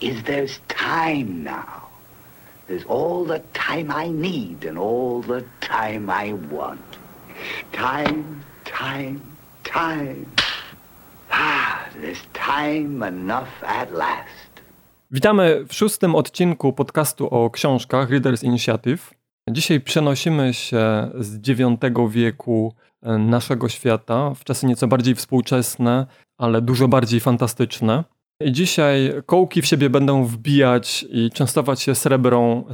is there's time now. There's all the time I need and all the time I want. Time, time, time. Ah, there's time enough at last. Witamy w szóstym odcinku podcastu o książkach Readers Initiative. Dzisiaj przenosimy się z IX wieku e, naszego świata w czasy nieco bardziej współczesne, ale dużo bardziej fantastyczne. I dzisiaj kołki w siebie będą wbijać i częstować się srebrą,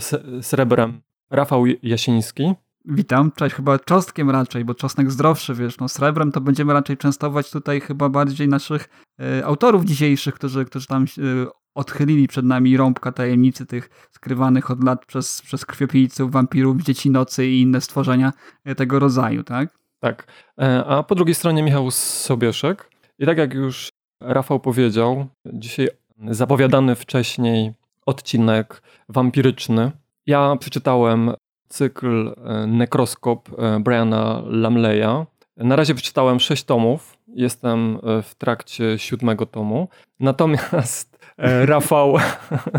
srebrem Rafał Jasiński. Witam, cześć, chyba czosnkiem raczej, bo czosnek zdrowszy, wiesz, no srebrem to będziemy raczej częstować tutaj chyba bardziej naszych e, autorów dzisiejszych, którzy, którzy tam e, odchylili przed nami rąbka tajemnicy tych skrywanych od lat przez, przez krwiopijców, wampirów, dzieci nocy i inne stworzenia e, tego rodzaju, tak? Tak, a po drugiej stronie Michał Sobieszek i tak jak już Rafał powiedział, dzisiaj zapowiadany wcześniej odcinek wampiryczny. Ja przeczytałem cykl e, Nekroskop e, Briana Lamleya. Na razie przeczytałem sześć tomów. Jestem e, w trakcie siódmego tomu. Natomiast Rafał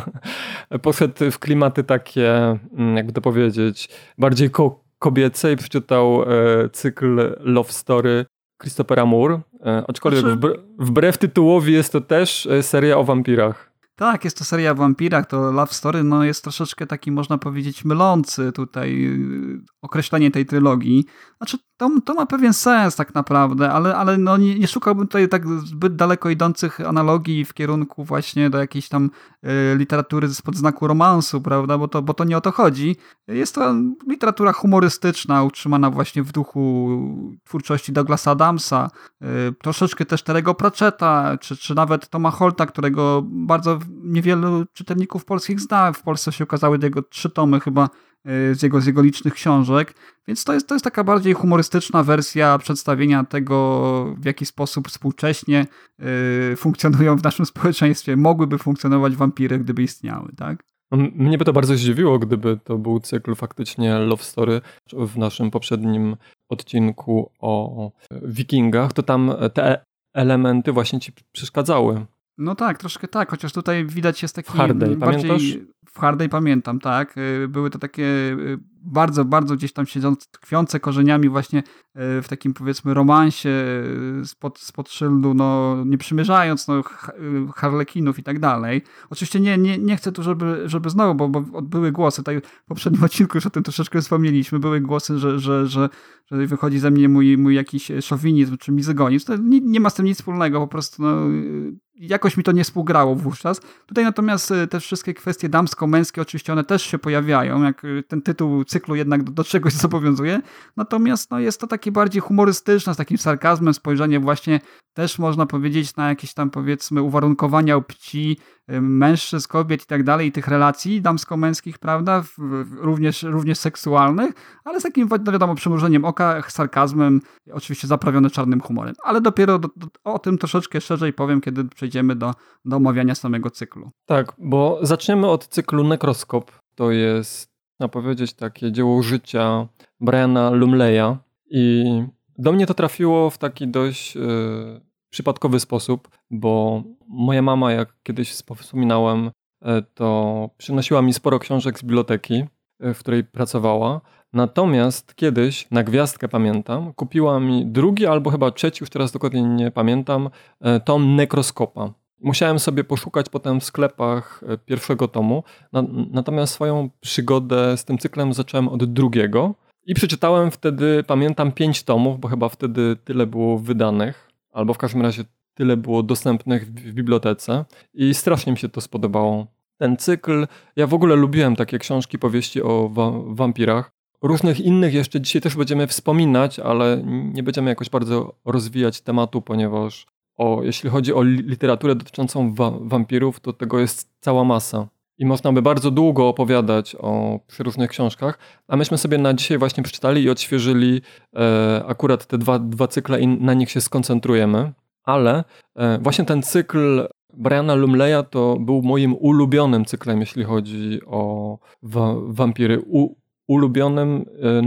poszedł w klimaty takie, mm, jakby to powiedzieć, bardziej ko kobiece i przeczytał cykl Love Story Christophera Moore. Aczkolwiek znaczy... wbrew tytułowi jest to też seria o wampirach. Tak, jest to seria o wampirach, to Love Story no, jest troszeczkę taki, można powiedzieć, mylący tutaj określenie tej trylogii. Znaczy, to, to ma pewien sens tak naprawdę, ale, ale no nie, nie szukałbym tutaj tak zbyt daleko idących analogii w kierunku właśnie do jakiejś tam y, literatury spod znaku romansu, prawda, bo to, bo to nie o to chodzi. Jest to literatura humorystyczna, utrzymana właśnie w duchu twórczości Douglasa Adamsa, y, troszeczkę też Terego Pratchetta, czy, czy nawet Toma Holta, którego bardzo niewielu czytelników polskich zna. W Polsce się ukazały jego trzy tomy chyba z jego, z jego licznych książek. Więc to jest, to jest taka bardziej humorystyczna wersja przedstawienia tego, w jaki sposób współcześnie y, funkcjonują w naszym społeczeństwie, mogłyby funkcjonować wampiry, gdyby istniały, tak? Mnie by to bardzo zdziwiło, gdyby to był cykl faktycznie Love Story. W naszym poprzednim odcinku o wikingach, to tam te elementy właśnie ci przeszkadzały. No tak, troszkę tak, chociaż tutaj widać jest taki w Hardej, bardziej... Pamiętasz? W Hardej pamiętam, tak. Y, były to takie y, bardzo, bardzo gdzieś tam siedzące, tkwiące korzeniami właśnie e, w takim powiedzmy romansie spod, spod szyldu, no nie przymierzając no, harlekinów i tak dalej. Oczywiście nie, nie, nie chcę tu, żeby, żeby znowu, bo, bo były głosy, tutaj w poprzednim odcinku już o tym troszeczkę wspomnieliśmy, były głosy, że, że, że, że wychodzi ze mnie mój, mój jakiś szowinizm czy mizygonizm. To nie, nie ma z tym nic wspólnego, po prostu no, jakoś mi to nie współgrało wówczas. Tutaj natomiast te wszystkie kwestie damsko-męskie oczywiście one też się pojawiają, jak ten tytuł cyklu jednak do, do czegoś zobowiązuje. Natomiast no, jest to takie bardziej humorystyczne, z takim sarkazmem spojrzenie właśnie też można powiedzieć na jakieś tam powiedzmy uwarunkowania płci, mężczyzn, kobiet i tak dalej, i tych relacji damsko-męskich, prawda, również, również seksualnych, ale z takim, no wiadomo, przymrużeniem oka, sarkazmem, oczywiście zaprawione czarnym humorem. Ale dopiero do, do, o tym troszeczkę szerzej powiem, kiedy przejdziemy do, do omawiania samego cyklu. Tak, bo zaczniemy od cyklu Nekroskop. To jest można powiedzieć, takie dzieło życia Briana Lumleya. I do mnie to trafiło w taki dość yy, przypadkowy sposób, bo moja mama, jak kiedyś wspominałem, yy, to przynosiła mi sporo książek z biblioteki, yy, w której pracowała. Natomiast kiedyś, na gwiazdkę pamiętam, kupiła mi drugi albo chyba trzeci, już teraz dokładnie nie pamiętam, tom Nekroskopa. Musiałem sobie poszukać potem w sklepach e, pierwszego tomu, natomiast swoją przygodę z tym cyklem zacząłem od drugiego i przeczytałem wtedy, pamiętam, pięć tomów, bo chyba wtedy tyle było wydanych, albo w każdym razie tyle było dostępnych w bibliotece i strasznie mi się to spodobało. Ten cykl, ja w ogóle lubiłem takie książki, powieści o wa wampirach. Różnych innych jeszcze dzisiaj też będziemy wspominać, ale nie będziemy jakoś bardzo rozwijać tematu, ponieważ o, jeśli chodzi o literaturę dotyczącą wa wampirów, to tego jest cała masa. I można by bardzo długo opowiadać o różnych książkach, a myśmy sobie na dzisiaj właśnie przeczytali i odświeżyli e, akurat te dwa, dwa cykle i na nich się skoncentrujemy. Ale e, właśnie ten cykl Briana Lumleya to był moim ulubionym cyklem, jeśli chodzi o wa wampiry. U ulubionym, e,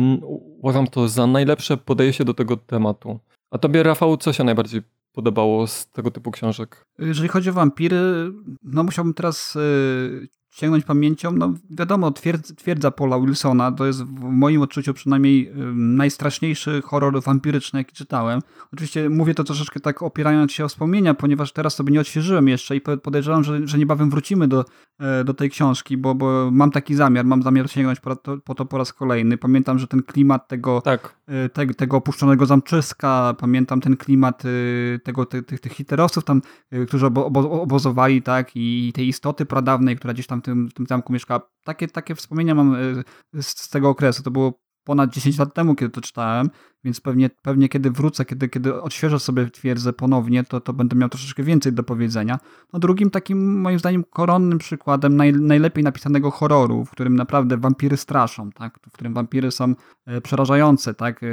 uważam to za najlepsze podejście do tego tematu. A tobie, Rafał, co się najbardziej podobało z tego typu książek? Jeżeli chodzi o wampiry, no musiałbym teraz y, sięgnąć pamięcią, no wiadomo, twierdza, twierdza Paula Wilsona to jest w moim odczuciu przynajmniej najstraszniejszy horror wampiryczny, jaki czytałem. Oczywiście mówię to troszeczkę tak opierając się o wspomnienia, ponieważ teraz sobie nie odświeżyłem jeszcze i podejrzewam, że, że niebawem wrócimy do, e, do tej książki, bo, bo mam taki zamiar, mam zamiar sięgnąć po to, po to po raz kolejny. Pamiętam, że ten klimat tego, tak. E, te, tego opuszczonego zamczyska, pamiętam ten klimat e, tego, tych, tych, hitlerowców tam, którzy obozowali, tak, i tej istoty pradawnej, która gdzieś tam tym, w tym zamku mieszkała. Takie, takie wspomnienia mam e, z, z tego okresu. To było ponad 10 lat temu, kiedy to czytałem, więc pewnie, pewnie kiedy wrócę, kiedy, kiedy odświeżę sobie twierdzę ponownie, to, to będę miał troszeczkę więcej do powiedzenia. No drugim takim, moim zdaniem, koronnym przykładem naj, najlepiej napisanego horroru, w którym naprawdę wampiry straszą, tak? w którym wampiry są e, przerażające. Tak? E,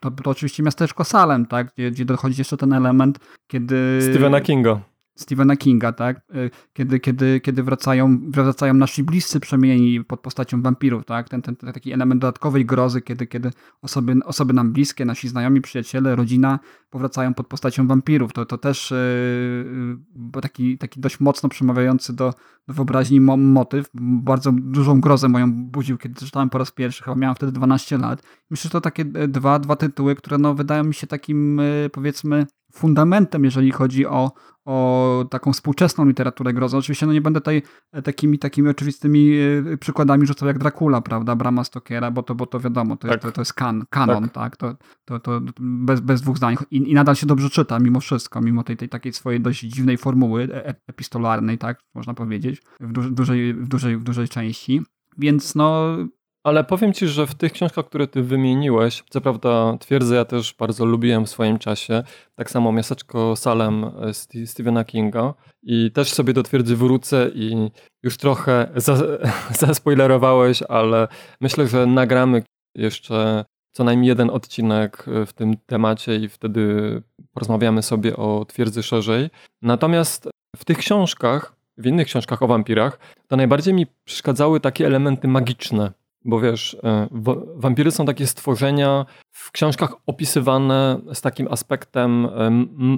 to, to oczywiście miasteczko Salem, tak? gdzie, gdzie dochodzi jeszcze ten element, kiedy... Stephena Kinga. Stephena Kinga, tak? Y, kiedy, kiedy, kiedy wracają, wracają nasi bliscy przemieni pod postacią wampirów, tak? Ten, ten, ten taki element dodatkowej grozy, kiedy, kiedy osoby, osoby nam bliskie, nasi znajomi, przyjaciele, rodzina powracają pod postacią wampirów. To, to też yy, taki, taki dość mocno przemawiający do, do wyobraźni mo motyw. Bardzo dużą grozę moją budził, kiedy czytałem po raz pierwszy. Chyba miałem wtedy 12 lat. Myślę, że to takie dwa, dwa tytuły, które no, wydają mi się takim, yy, powiedzmy, fundamentem, jeżeli chodzi o, o taką współczesną literaturę grozy. Oczywiście no nie będę tutaj e, takimi, takimi oczywistymi e, przykładami rzucał jak Dracula, prawda, Brama Stokera, bo to, bo to wiadomo, to, tak. jest, to, to jest kan, kanon, tak, tak? To, to, to bez, bez dwóch zdań. I, I, nadal się dobrze czyta mimo wszystko, mimo tej, tej takiej swojej dość dziwnej formuły e, epistolarnej, tak, można powiedzieć, w, duży, dużej, w, dużej, w dużej części. Więc no, ale powiem ci, że w tych książkach, które ty wymieniłeś, co prawda twierdzę, ja też bardzo lubiłem w swoim czasie, tak samo Miasteczko Salem e, Stephena Kinga i też sobie do twierdzy wrócę i już trochę za, zaspoilerowałeś, ale myślę, że nagramy jeszcze co najmniej jeden odcinek e, w tym temacie i wtedy porozmawiamy sobie o twierdzy szerzej. Natomiast w tych książkach, w innych książkach o wampirach, to najbardziej mi przeszkadzały takie elementy magiczne bo wiesz, e, wampiry są takie stworzenia w książkach opisywane z takim aspektem e,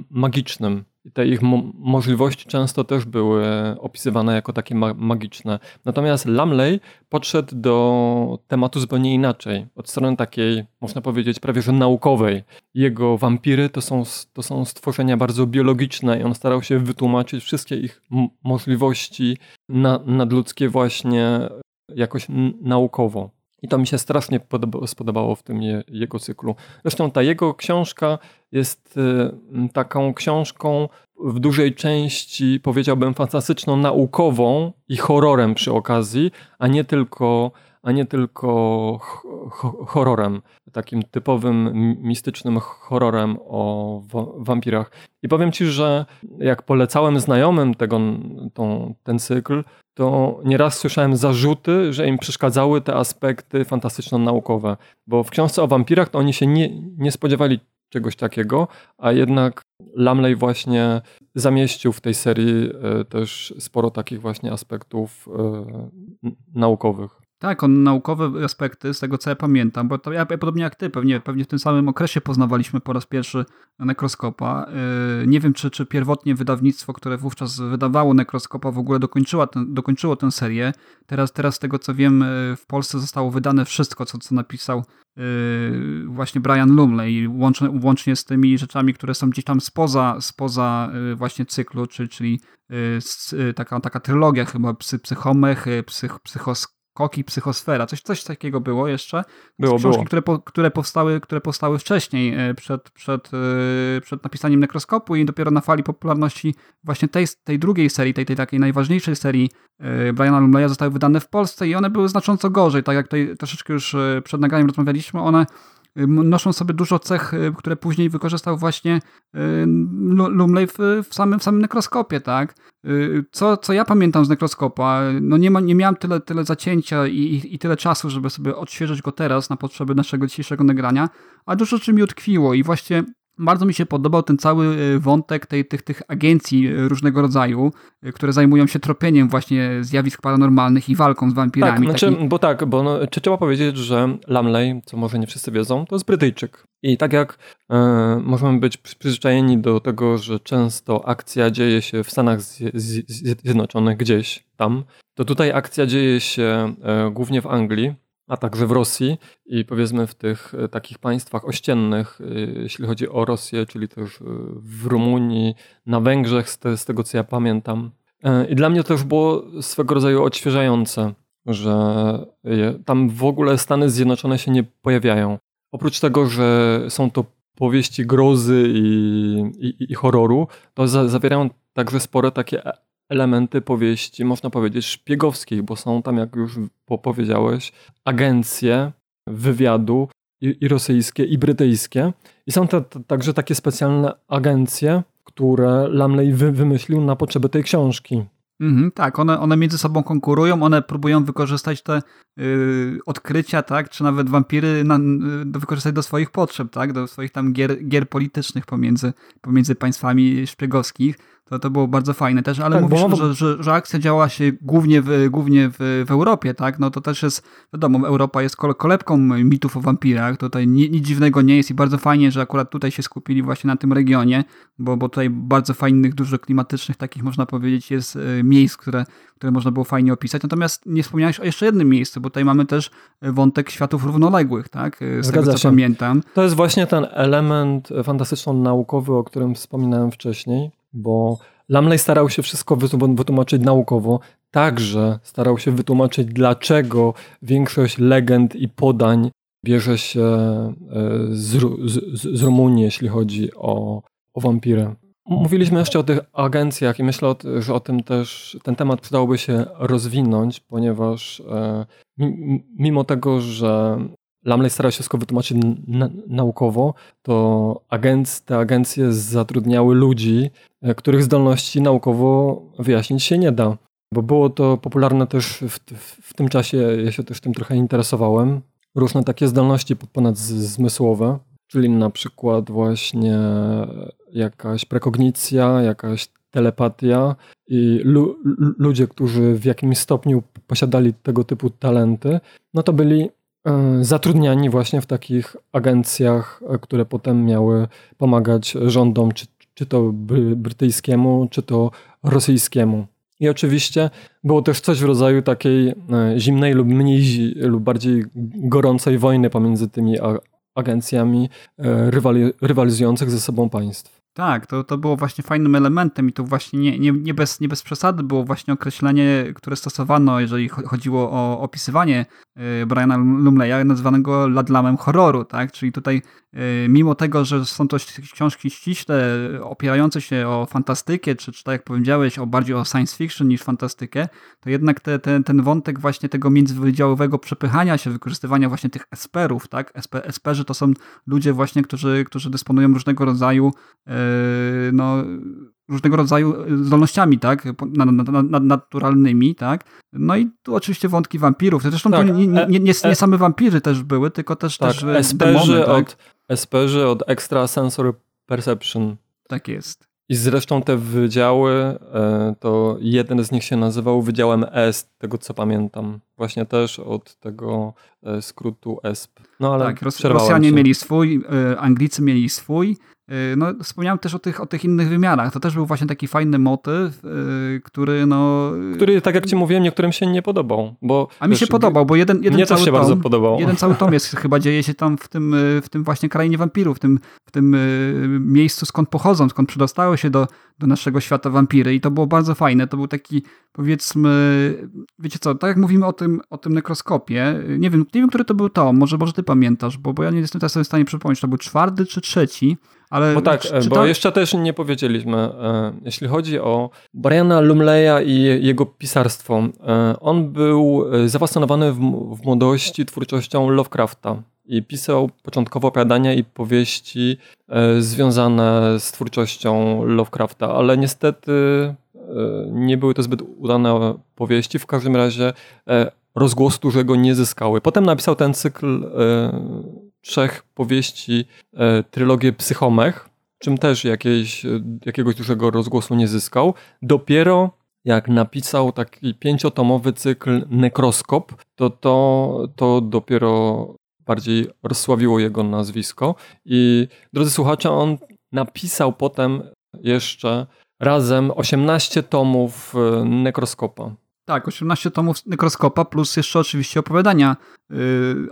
magicznym. I te ich mo możliwości często też były opisywane jako takie ma magiczne. Natomiast Lamley podszedł do tematu zupełnie inaczej. Od strony takiej, można powiedzieć, prawie że naukowej. Jego wampiry to są, to są stworzenia bardzo biologiczne i on starał się wytłumaczyć wszystkie ich możliwości na, nadludzkie właśnie jakoś naukowo. I to mi się strasznie spodobało w tym je, jego cyklu. Zresztą ta jego książka jest y, taką książką w dużej części, powiedziałbym, fantastyczną, naukową i horrorem przy okazji, a nie tylko, a nie tylko horrorem, takim typowym, mistycznym horrorem o wampirach. I powiem ci, że jak polecałem znajomym tego, tą, ten cykl, to nieraz słyszałem zarzuty, że im przeszkadzały te aspekty fantastyczno-naukowe. Bo w książce o wampirach to oni się nie, nie spodziewali czegoś takiego, a jednak Lamley właśnie zamieścił w tej serii e, też sporo takich właśnie aspektów e, naukowych. Tak, on naukowe aspekty, z tego co ja pamiętam, bo to ja, podobnie jak ty, pewnie, pewnie w tym samym okresie poznawaliśmy po raz pierwszy Nekroskopa. Yy, nie wiem, czy, czy pierwotnie wydawnictwo, które wówczas wydawało Nekroskopa w ogóle dokończyło, ten, dokończyło tę serię. Teraz, teraz z tego co wiem, yy, w Polsce zostało wydane wszystko, co, co napisał yy, właśnie Brian Lumley, łącznie, łącznie z tymi rzeczami, które są gdzieś tam spoza, spoza właśnie cyklu, czyli, czyli taka, taka trylogia chyba, psy, psychomech, psych, psychos Koki Psychosfera, coś, coś takiego było jeszcze. Było, książki, było. Które, po, które, powstały, które powstały wcześniej, e, przed, przed, e, przed napisaniem Nekroskopu i dopiero na fali popularności właśnie tej, tej drugiej serii, tej, tej takiej najważniejszej serii e, Briana Lumleya zostały wydane w Polsce i one były znacząco gorzej, tak jak tutaj troszeczkę już przed nagraniem rozmawialiśmy, one noszą sobie dużo cech, które później wykorzystał właśnie Lumley w, w, samym, w samym nekroskopie, tak? Co, co ja pamiętam z nekroskopa, no nie, ma, nie miałem tyle, tyle zacięcia i, i, i tyle czasu, żeby sobie odświeżyć go teraz na potrzeby naszego dzisiejszego nagrania, a dużo rzeczy mi utkwiło i właśnie bardzo mi się podobał ten cały y, wątek tej, tych, tych agencji y, różnego rodzaju, y, które zajmują się tropieniem właśnie zjawisk paranormalnych i walką z wampirami. Tak, znaczy, Taki... bo tak, bo no, trzeba powiedzieć, że Lamley, co może nie wszyscy wiedzą, to jest Brytyjczyk. I tak jak e, możemy być przyzwyczajeni do tego, że często akcja dzieje się w Stanach Zjednoczonych, gdzieś tam, to tutaj akcja dzieje się e, głównie w Anglii, a także w Rosji i powiedzmy w tych e, takich państwach ościennych, e, jeśli chodzi o Rosję, czyli też e, w Rumunii, na Węgrzech, z, te, z tego co ja pamiętam. I dla mnie to już było swego rodzaju odświeżające, że tam w ogóle Stany Zjednoczone się nie pojawiają. Oprócz tego, że są to powieści grozy i, i, i horroru, to za, zawierają także spore takie elementy powieści, można powiedzieć, szpiegowskich, bo są tam, jak już powiedziałeś, agencje wywiadu i, i rosyjskie, i brytyjskie. I są to także takie specjalne agencje, które Lamley wy, wymyślił na potrzeby tej książki. Mhm, tak, one, one między sobą konkurują, one próbują wykorzystać te y, odkrycia, tak, czy nawet wampiry na, y, wykorzystać do swoich potrzeb, tak, do swoich tam gier, gier politycznych pomiędzy, pomiędzy państwami szpiegowskich. To, to było bardzo fajne też, ale tak, mówisz, bo... że, że, że, akcja działa się głównie, w, głównie w, w Europie, tak? No to też jest, wiadomo, Europa jest kolebką mitów o wampirach, tutaj nic dziwnego nie jest i bardzo fajnie, że akurat tutaj się skupili właśnie na tym regionie, bo, bo tutaj bardzo fajnych, dużo klimatycznych takich, można powiedzieć, jest e, miejsc, które, które można było fajnie opisać. Natomiast nie wspomniałeś o jeszcze jednym miejscu, bo tutaj mamy też wątek światów równoległych, tak? Z Zgadza tego, co się. pamiętam. To jest właśnie ten element fantastyczno-naukowy, o którym wspominałem wcześniej bo Lamley starał się wszystko wytłumaczyć naukowo, także starał się wytłumaczyć, dlaczego większość legend i podań bierze się e, z, z, z Rumunii, jeśli chodzi o, o wampirę. Mówiliśmy jeszcze o tych agencjach i myślę, że o tym też ten temat przydałoby się rozwinąć, ponieważ e, mimo tego, że Lamley starał się wszystko wytłumaczyć naukowo, to agenc te agencje zatrudniały ludzi, e, których zdolności naukowo wyjaśnić się nie da. Bo było to popularne też w, w, w tym czasie, ja się też tym trochę interesowałem, różne takie zdolności ponadzmysłowe, czyli na przykład właśnie jakaś prekognicja, jakaś telepatia i lu ludzie, którzy w jakimś stopniu posiadali tego typu talenty, no to byli zatrudniani właśnie w takich agencjach, e, które potem miały pomagać rządom, czy, czy to brytyjskiemu, czy to rosyjskiemu. I oczywiście było też coś w rodzaju takiej e, zimnej lub mniej lub bardziej gorącej wojny pomiędzy tymi agencjami rywali, rywalizujących ze sobą państw. Tak, to, to było właśnie fajnym elementem i to właśnie nie, nie, nie, bez, nie bez przesady było właśnie określenie, które stosowano, jeżeli chodziło o opisywanie y, Briana Lumleya, nazwanego ladlamem horroru, tak? Czyli tutaj mimo tego, że są to książki ściśle opierające się o fantastykę, czy, czy tak jak powiedziałeś, o bardziej o science fiction niż fantastykę, to jednak te, te, ten wątek właśnie tego międzywydziałowego przepychania się, wykorzystywania właśnie tych esperów, tak? Esper, esperzy to są ludzie właśnie, którzy, którzy dysponują różnego rodzaju y, no, różnego rodzaju zdolnościami, tak, naturalnymi, tak. No i tu oczywiście wątki wampirów. Zresztą tak, nie, nie, nie, nie, e- same wampiry też były, tylko też tak, też esperzy demony, tak? od, esperzy od extrasensory perception. Tak jest. I zresztą te wydziały, e, to jeden z nich się nazywał Wydziałem ESP, tego co pamiętam. Właśnie też od tego e, skrótu ESP. No ale tak, Rosjanie się. mieli swój, Anglicy mieli swój, no, wspomniałem też o tych, o tych innych wymiarach. To też był właśnie taki fajny motyw, yy, który no... Który, tak jak ci mówiłem, niektórym się nie podobał. Bo, A mi się podobał, bo jeden, jeden mnie cały też się tom, bardzo podobał. Jeden cały tom jest, chyba dzieje się tam w tym, y, w tym właśnie krainie wampirów, w tym, w tym y, miejscu, skąd pochodzą, skąd przedostały się do, do naszego świata wampiry. I to było bardzo fajne. To był taki, powiedzmy, wiecie co, tak jak mówimy o tym, o tym nekroskopie, nie wiem, nie wiem, który to był tom, może, może ty pamiętasz, bo, bo ja nie jestem teraz sobie w stanie przypomnieć, to był czwarty czy trzeci, ale bo tak, czy, bo jeszcze też nie powiedzieliśmy, e, jeśli chodzi o Briana Lumleya i jego pisarstwo. E, on był e, zafascynowany w, w młodości twórczością Lovecrafta. i pisał początkowo opowiadania i powieści związane z twórczością Lovecrafta, ale niestety nie były to zbyt udane powieści. W każdym razie rozgłosu dużego nie zyskały. Potem napisał ten cykl trzech powieści, trylogię Psychomech, czym też jakieś, jakiegoś dużego rozgłosu nie zyskał. Dopiero jak napisał taki pięciotomowy cykl Nekroskop, to to, to dopiero bardziej rozsławiło jego nazwisko. I drodzy słuchacze, on napisał potem jeszcze razem 18 tomów e, Nekroskopa. Tak, 18 tomów Nekroskopa, plus jeszcze oczywiście opowiadania, yy,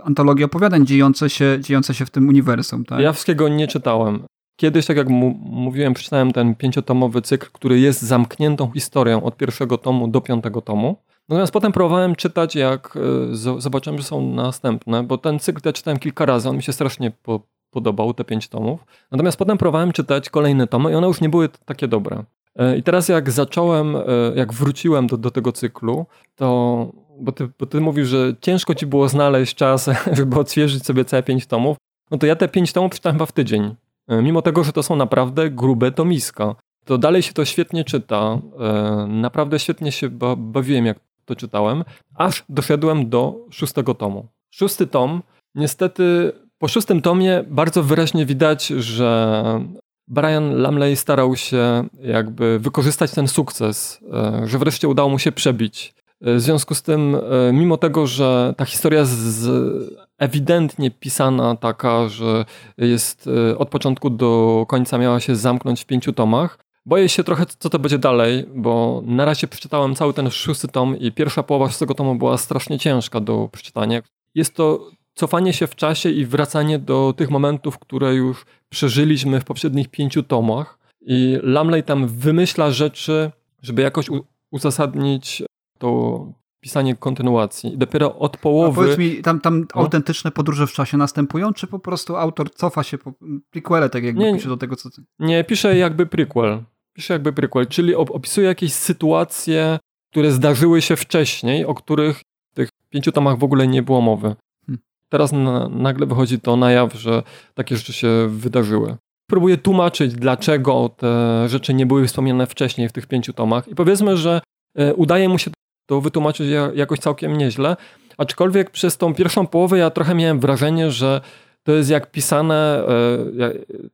antologia opowiadań dziejące się, dziejące się w tym uniwersum. Tak? Ja wszystkiego nie czytałem. Kiedyś, tak jak mówiłem, przeczytałem ten pięciotomowy cykl, który jest zamkniętą historią od pierwszego tomu do piątego tomu. Natomiast potem próbowałem czytać, jak e, zobaczyłem, że są następne, bo ten cykl ja czytałem kilka razy, on mi się strasznie po, podobał, te pięć tomów. Natomiast potem próbowałem czytać kolejne tomy i one już nie były takie dobre. E, I teraz jak zacząłem, e, jak wróciłem do, do tego cyklu, to, bo ty, bo ty mówisz, że ciężko ci było znaleźć czas, żeby odświeżyć sobie całe pięć tomów, no to ja te pięć tomów przeczytałem chyba w tydzień. Mimo tego, że to są naprawdę grube tomiska. To dalej się to świetnie czyta. Naprawdę świetnie się bawiłem, jak to czytałem, aż doszedłem do szóstego tomu. Szósty tom, niestety po szóstym tomie bardzo wyraźnie widać, że Brian Lamley starał się jakby wykorzystać ten sukces, e, że wreszcie udało mu się przebić. E, w związku z tym, e, mimo tego, że ta historia jest ewidentnie pisana taka, że jest od początku do końca miała się zamknąć w pięciu tomach, Boję się trochę, co to będzie dalej, bo na razie przeczytałem cały ten szósty tom i pierwsza połowa szóstego tomu była strasznie ciężka do przeczytania. Jest to cofanie się w czasie i wracanie do tych momentów, które już przeżyliśmy w poprzednich pięciu tomach. I Lamley tam wymyśla rzeczy, żeby jakoś uzasadnić to pisanie kontynuacji. I dopiero od połowy... A powiedz mi, tam, tam no? autentyczne podróże w czasie następują, czy po prostu autor cofa się po prequele, tak jakby nie, pisze do tego, co... Nie, pisze jakby prequel. Pisze jakby prequel, czyli opisuje jakieś sytuacje, które zdarzyły się wcześniej, o których w tych pięciu tomach w ogóle nie było mowy. Teraz na, nagle wychodzi to na jaw, że takie rzeczy się wydarzyły. Próbuję tłumaczyć, dlaczego te rzeczy nie były wspomniane wcześniej w tych pięciu tomach i powiedzmy, że e, udaje mu się to wytłumaczyć jakoś całkiem nieźle. Aczkolwiek przez tą pierwszą połowę ja trochę miałem wrażenie, że to jest jak pisane, e,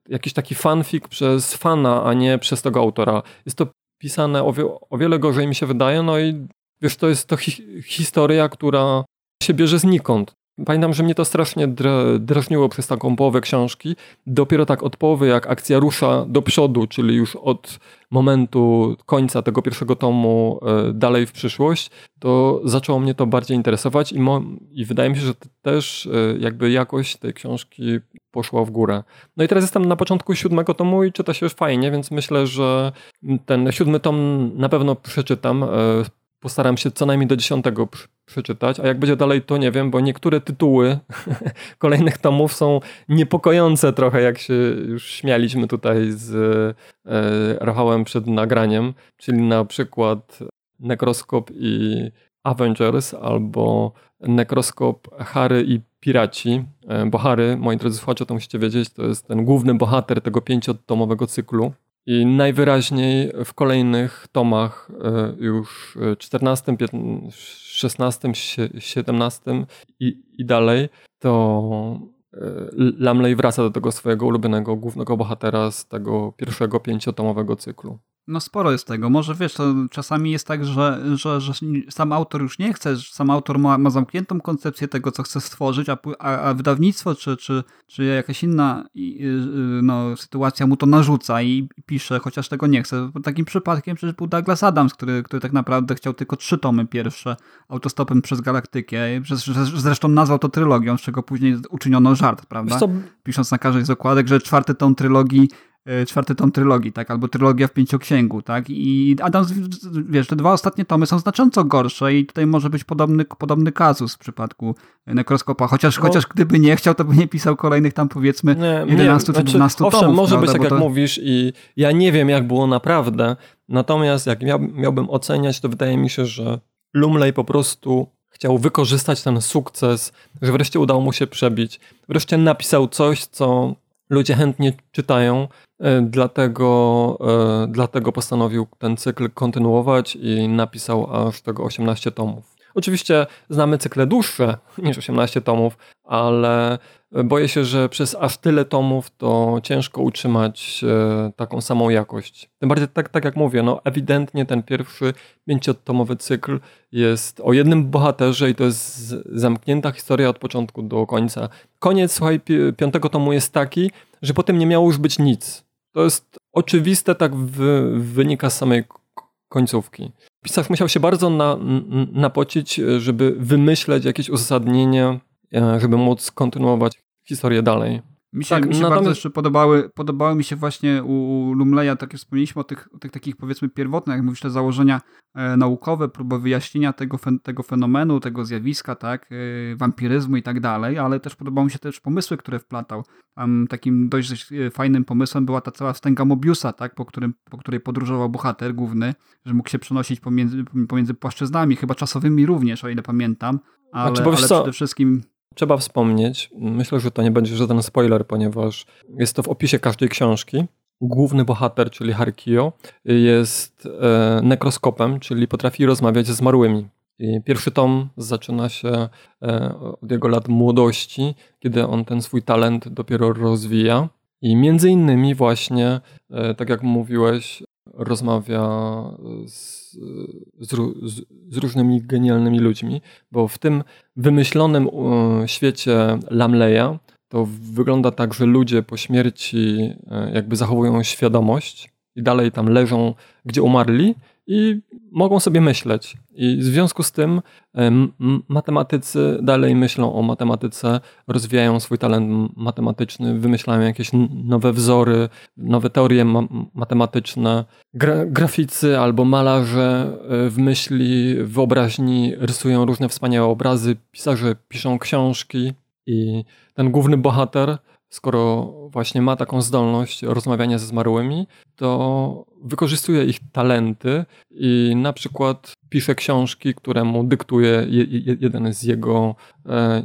jakiś taki fanfic przez fana, a nie przez tego autora. Jest to pisane o, wie, o wiele gorzej mi się wydaje, no i wiesz, to jest to hi historia, która się bierze znikąd. Pamiętam, że mnie to strasznie drażniło przez taką połowę książki. Dopiero tak od połowy, jak akcja rusza do przodu, czyli już od momentu końca tego pierwszego tomu e, dalej w przyszłość, to zaczęło mnie to bardziej interesować i, i wydaje mi się, że też e, jakby jakość tej książki poszła w górę. No i teraz jestem na początku siódmego tomu i czyta się już fajnie, więc myślę, że ten siódmy tom na pewno przeczytam. E, postaram się co najmniej do dziesiątego przeczytać, a jak będzie dalej, to nie wiem, bo niektóre tytuły kolejnych tomów są niepokojące trochę, jak się już śmialiśmy tutaj z e, Rafałem przed nagraniem, czyli na przykład Nekroskop i Avengers albo Nekroskop Harry i Piraci, e, bo Harry, moi drodzy słuchacze, to musicie wiedzieć, to jest ten główny bohater tego pięciotomowego cyklu. I najwyraźniej w kolejnych tomach, e, już 14, 15, 16, 17 i, i dalej, to e, Lamley wraca do tego swojego ulubionego głównego bohatera z tego pierwszego pięciotomowego cyklu. No sporo jest tego. Może wiesz, to czasami jest tak, że, że, że sam autor już nie chce, że sam autor ma, ma zamkniętą koncepcję tego, co chce stworzyć, a, a, a wydawnictwo czy, czy, czy jakaś inna no, sytuacja mu to narzuca i pisze, chociaż tego nie chce. Takim przypadkiem przecież był Douglas Adams, który, który tak naprawdę chciał tylko trzy tomy pierwsze autostopem przez galaktykę. Zresztą nazwał to trylogią, z czego później uczyniono żart, prawda? Pisząc na każdej z okładek, że czwarty tom trylogii czwarty tom trylogii, tak, albo trylogia w pięcioksięgu, tak, i Adams, wiesz, te dwa ostatnie tomy są znacząco gorsze i tutaj może być podobny, podobny kazus w przypadku Nekroskopa, chociaż, no. chociaż gdyby nie chciał, to by nie pisał kolejnych tam powiedzmy nie, 11 nie, czy 12 znaczy, owszem, tomów. może prawda, być tak, jak to... mówisz i ja nie wiem, jak było naprawdę, natomiast jak miał, miałbym oceniać, to wydaje mi się, że Lumley po prostu chciał wykorzystać ten sukces, że wreszcie udało mu się przebić. Wreszcie napisał coś, co ludzie chętnie czytają, e, dlatego, e, dlatego postanowił ten cykl kontynuować i napisał aż tego 18 tomów. Oczywiście znamy cykle dłuższe niż 18 tomów, ale boję się, że przez aż tyle tomów to ciężko utrzymać e, taką samą jakość. Tym bardziej, tak, tak jak mówię, no ewidentnie ten pierwszy pięciotomowy cykl jest o jednym bohaterze i to jest zamknięta historia od początku do końca. Koniec, słuchaj, piątego tomu jest taki, że potem nie miało już być nic. To jest oczywiste, tak wynika z samej końcówki. Pisarz musiał się bardzo na, napocić, żeby wymyśleć jakieś uzasadnienie, e, żeby móc kontynuować historię dalej. Mi się, tak, mi się natomiast... bardzo jeszcze podobały, podobały mi się właśnie u Lumleya, tak jak wspomnieliśmy o tych, o tych takich powiedzmy pierwotnych, jak mówisz, te założenia e, naukowe, próba wyjaśnienia tego, fen, tego fenomenu, tego zjawiska, tak, e, wampiryzmu i tak dalej, ale też podobały mi się też pomysły, które wplatał. Tam takim dość e, fajnym pomysłem była ta cała wstęga Mobiusa, tak, po, którym, po której podróżował bohater główny, że mógł się przenosić pomiędzy, pomiędzy płaszczyznami, chyba czasowymi również, o ile pamiętam, ale, znaczy, ale przede wszystkim trzeba wspomnieć, myślę, że to nie będzie żaden spoiler, ponieważ jest to w opisie każdej książki. Główny bohater, czyli Harkio, jest e, nekroskopem, czyli potrafi rozmawiać ze zmarłymi. I pierwszy tom zaczyna się e, od jego lat młodości, kiedy on ten swój talent dopiero rozwija. I między innymi właśnie, e, tak jak mówiłeś, rozmawia z, z, z, różnymi genialnymi ludźmi, bo w tym wymyślonym e, świecie Lamleya to wygląda tak, że ludzie po śmierci e, jakby zachowują świadomość i dalej tam leżą, gdzie umarli i mogą sobie myśleć. I w związku z tym matematycy dalej myślą o matematyce, rozwijają swój talent matematyczny, wymyślają jakieś nowe wzory, nowe teorie ma matematyczne. Gra graficy albo malarze e, w myśli, w wyobraźni rysują różne wspaniałe obrazy, pisarze piszą książki i ten główny bohater skoro właśnie ma taką zdolność rozmawiania ze zmarłymi, to wykorzystuje ich talenty i na przykład pisze książki, które mu dyktuje jeden z jego e,